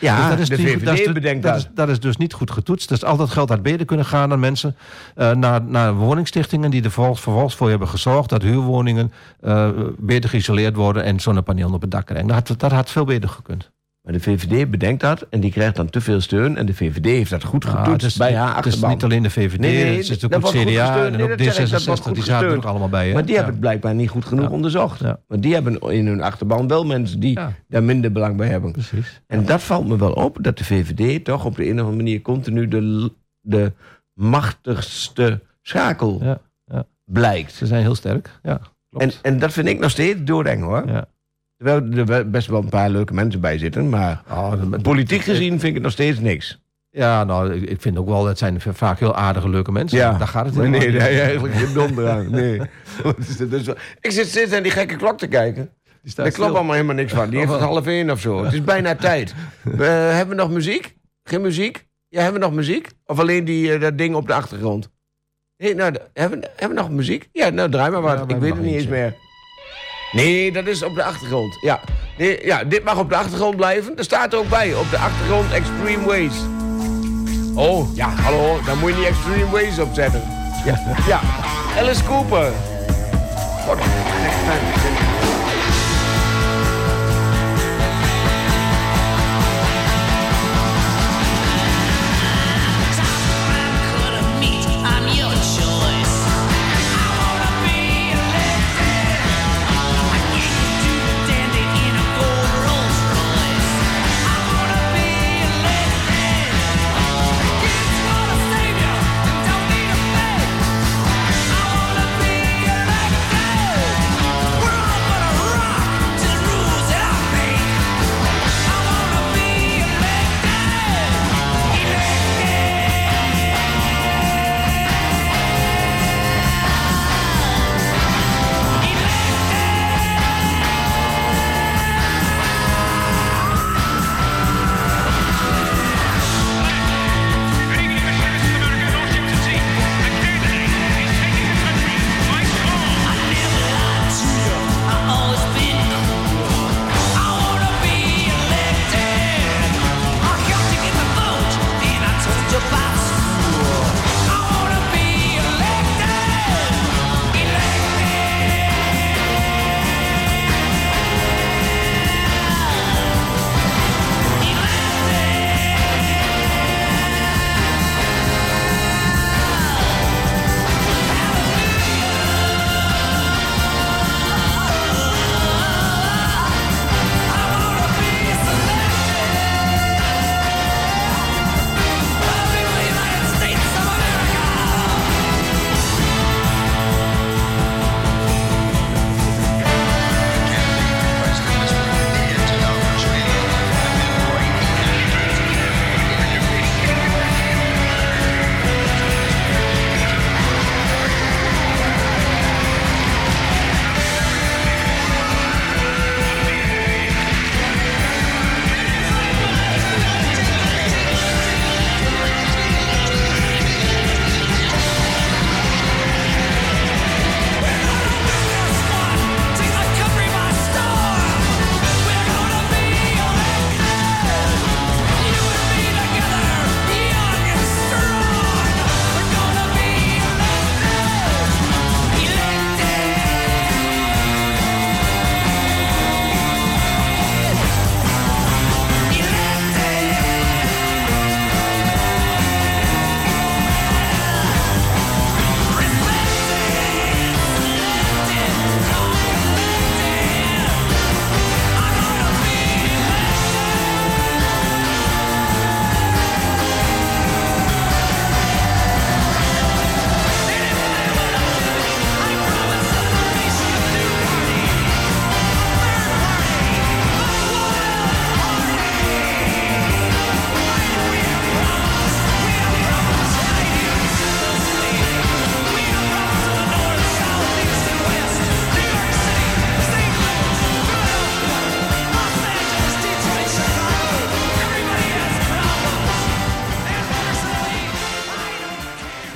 Ja, Dus dat is de niet goed- VVD dat is, bedenkt dat. dat. Is, dat is dus niet goed getoetst. Dus altijd geld uit beden kunnen gaan aan mensen. eh, naar, naar woningstichtingen die er vervolgens, vervolgens voor hebben gezorgd... dat huurwoningen eh, beter geïsoleerd worden... en zonnepanelen op het dak krijgen. Dat dat had veel beter gekund. Maar de VVD bedenkt dat en die krijgt dan te veel steun. En de VVD heeft dat goed Ah, getoetst het is, bij haar het is achterban. niet alleen de VVD, Nee, nee, het is ook het CDA en ook dat zeg ik, dat wordt D66. goed Die zaten er ook allemaal bij. Hè? Maar die Ja. hebben het blijkbaar niet goed genoeg Ja. onderzocht. Ja. Maar die hebben in hun achterban wel mensen die daar minder belang bij hebben. Precies. En dat valt me wel op, dat de VVD toch op de een of andere manier continu de, de machtigste schakel Ja, ja. blijkt. Ze zijn heel sterk. Ja, klopt. En, en dat vind ik nog steeds doodeng hoor. ja. Terwijl er best wel een paar leuke mensen bij zitten, maar Oh, dat- politiek gezien vind ik het nog steeds niks. Ja, nou, ik- ik vind ook wel, dat zijn vaak heel aardige, leuke mensen. Daar gaat het helemaal nee, heb je eigenlijk geen donder aan. Nee. Dus ik zit steeds aan die gekke klok te kijken. Daar klopt stil. allemaal helemaal niks van. Die heeft het half één of zo. Het is bijna tijd. We, hebben we nog muziek? Geen muziek? Ja, hebben we nog muziek? Of alleen die, eh, dat ding op de achtergrond? Nee, nou, hebben, we- hebben we nog muziek? Ja, nou, draai maar wat. Ja, ik weet het niet eens meer. Nee, dat is op de achtergrond. Ja. Nee, ja, dit mag op de achtergrond blijven. Er staat er ook bij, op de achtergrond Extreme Ways. Oh, ja, hallo, dan moet je niet Extreme Ways opzetten. Ja, ja. Alice Cooper.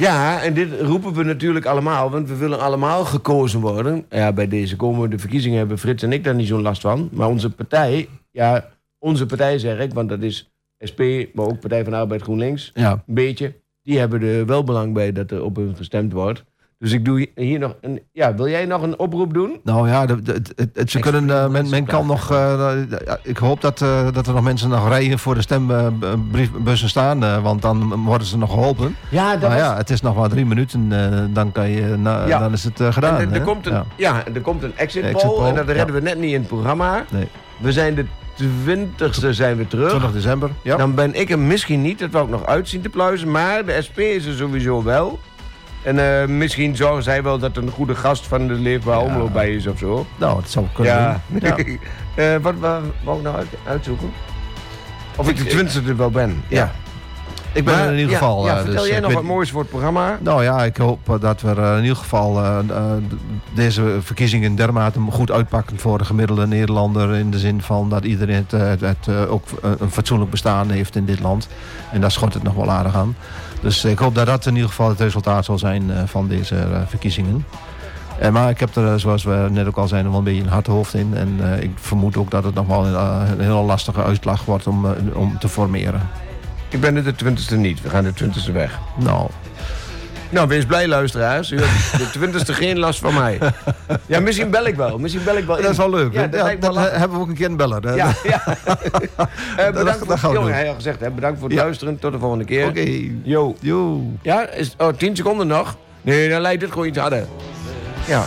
Ja, en dit roepen we natuurlijk allemaal, want we willen allemaal gekozen worden. Ja, bij deze komende verkiezingen hebben Frits en ik daar niet zo'n last van. Maar onze partij, ja, onze partij zeg ik, want dat is SP, maar ook Partij van de Arbeid GroenLinks, Ja. een beetje. Die hebben er wel belang bij dat er op hun gestemd wordt. Dus ik doe hier nog een. Ja, wil jij nog een oproep doen? Nou ja, de, de- het- het- ze kunnen, eh, men, men kan nog. eh, ja, ik hoop dat, eh, dat er nog mensen nog rijden voor de stembussen staan. eh, want dan worden ze nog geholpen. Ja, dat Nou was- ja, het is nog maar drie minuten. eh, dan, kan je, na- Ja. dan is het eh, gedaan. En er, er komt een, Ja. ja. er komt een exit, Exit poll, poll, en dat redden we net niet in het programma. Nee. We zijn de 20ste zijn we terug. 20 december. Ja. Dan ben ik er misschien niet, dat wou ik nog uitzien te pluizen. Maar de SP is er sowieso wel. En eh, misschien zorgen zij wel dat een goede gast van de Leefbaar Ja. Omloop bij is of zo. Nou, dat zou kunnen. Ja. Eh, wat wou ik nou uit- uitzoeken? Of ik de 20ste er wel ben. Ja. Ik ben Maar, er in ieder geval. Ja, eh, vertel dus, jij nog weet- wat moois voor het programma? Nou ja, ik hoop eh, dat we er in ieder geval eh, eh, deze verkiezingen dermate goed uitpakken voor de gemiddelde Nederlander. In de zin van dat iedereen het, eh, het, het, eh, ook eh, een fatsoenlijk bestaan heeft in dit land. En daar schort het nog wel aardig aan. Dus ik hoop dat dat in ieder geval het resultaat zal zijn eh, van deze eh, verkiezingen. Eh, maar ik heb er, eh, zoals we net ook al zeiden, wel een beetje een hard hoofd in. En eh, ik vermoed ook dat het nog wel een, eh, een heel lastige uitslag wordt om, eh, om te formeren. Ik ben er de 20ste niet. We gaan de 20ste weg. Nou, Nou, wees blij, luisteraars. U hebt de 20ste geen last van mij. Ja, misschien bel ik wel. Misschien bel ik wel. dat is wel leuk. Ja, Ja, dat wel lachen. hebben we ook een keer een beller. Ja, ja. Eh, bedankt dat voor het jongen, hij had gezegd. Hè, bedankt voor het luisteren. Tot de volgende keer. Oké. Yo. Yo. Ja, is, oh, 10 seconden nog? Nee, dan lijkt het gewoon iets harder. Ja.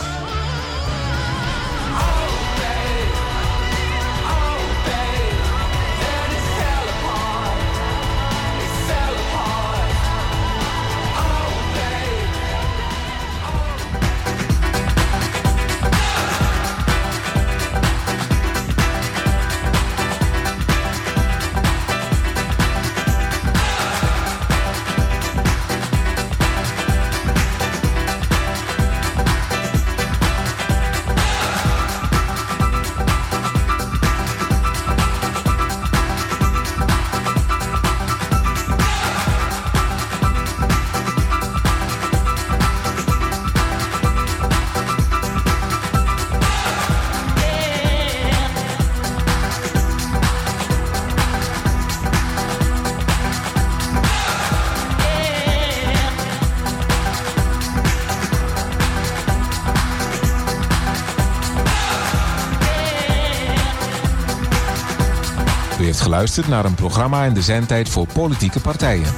Geluisterd naar een programma in de zendtijd voor politieke partijen.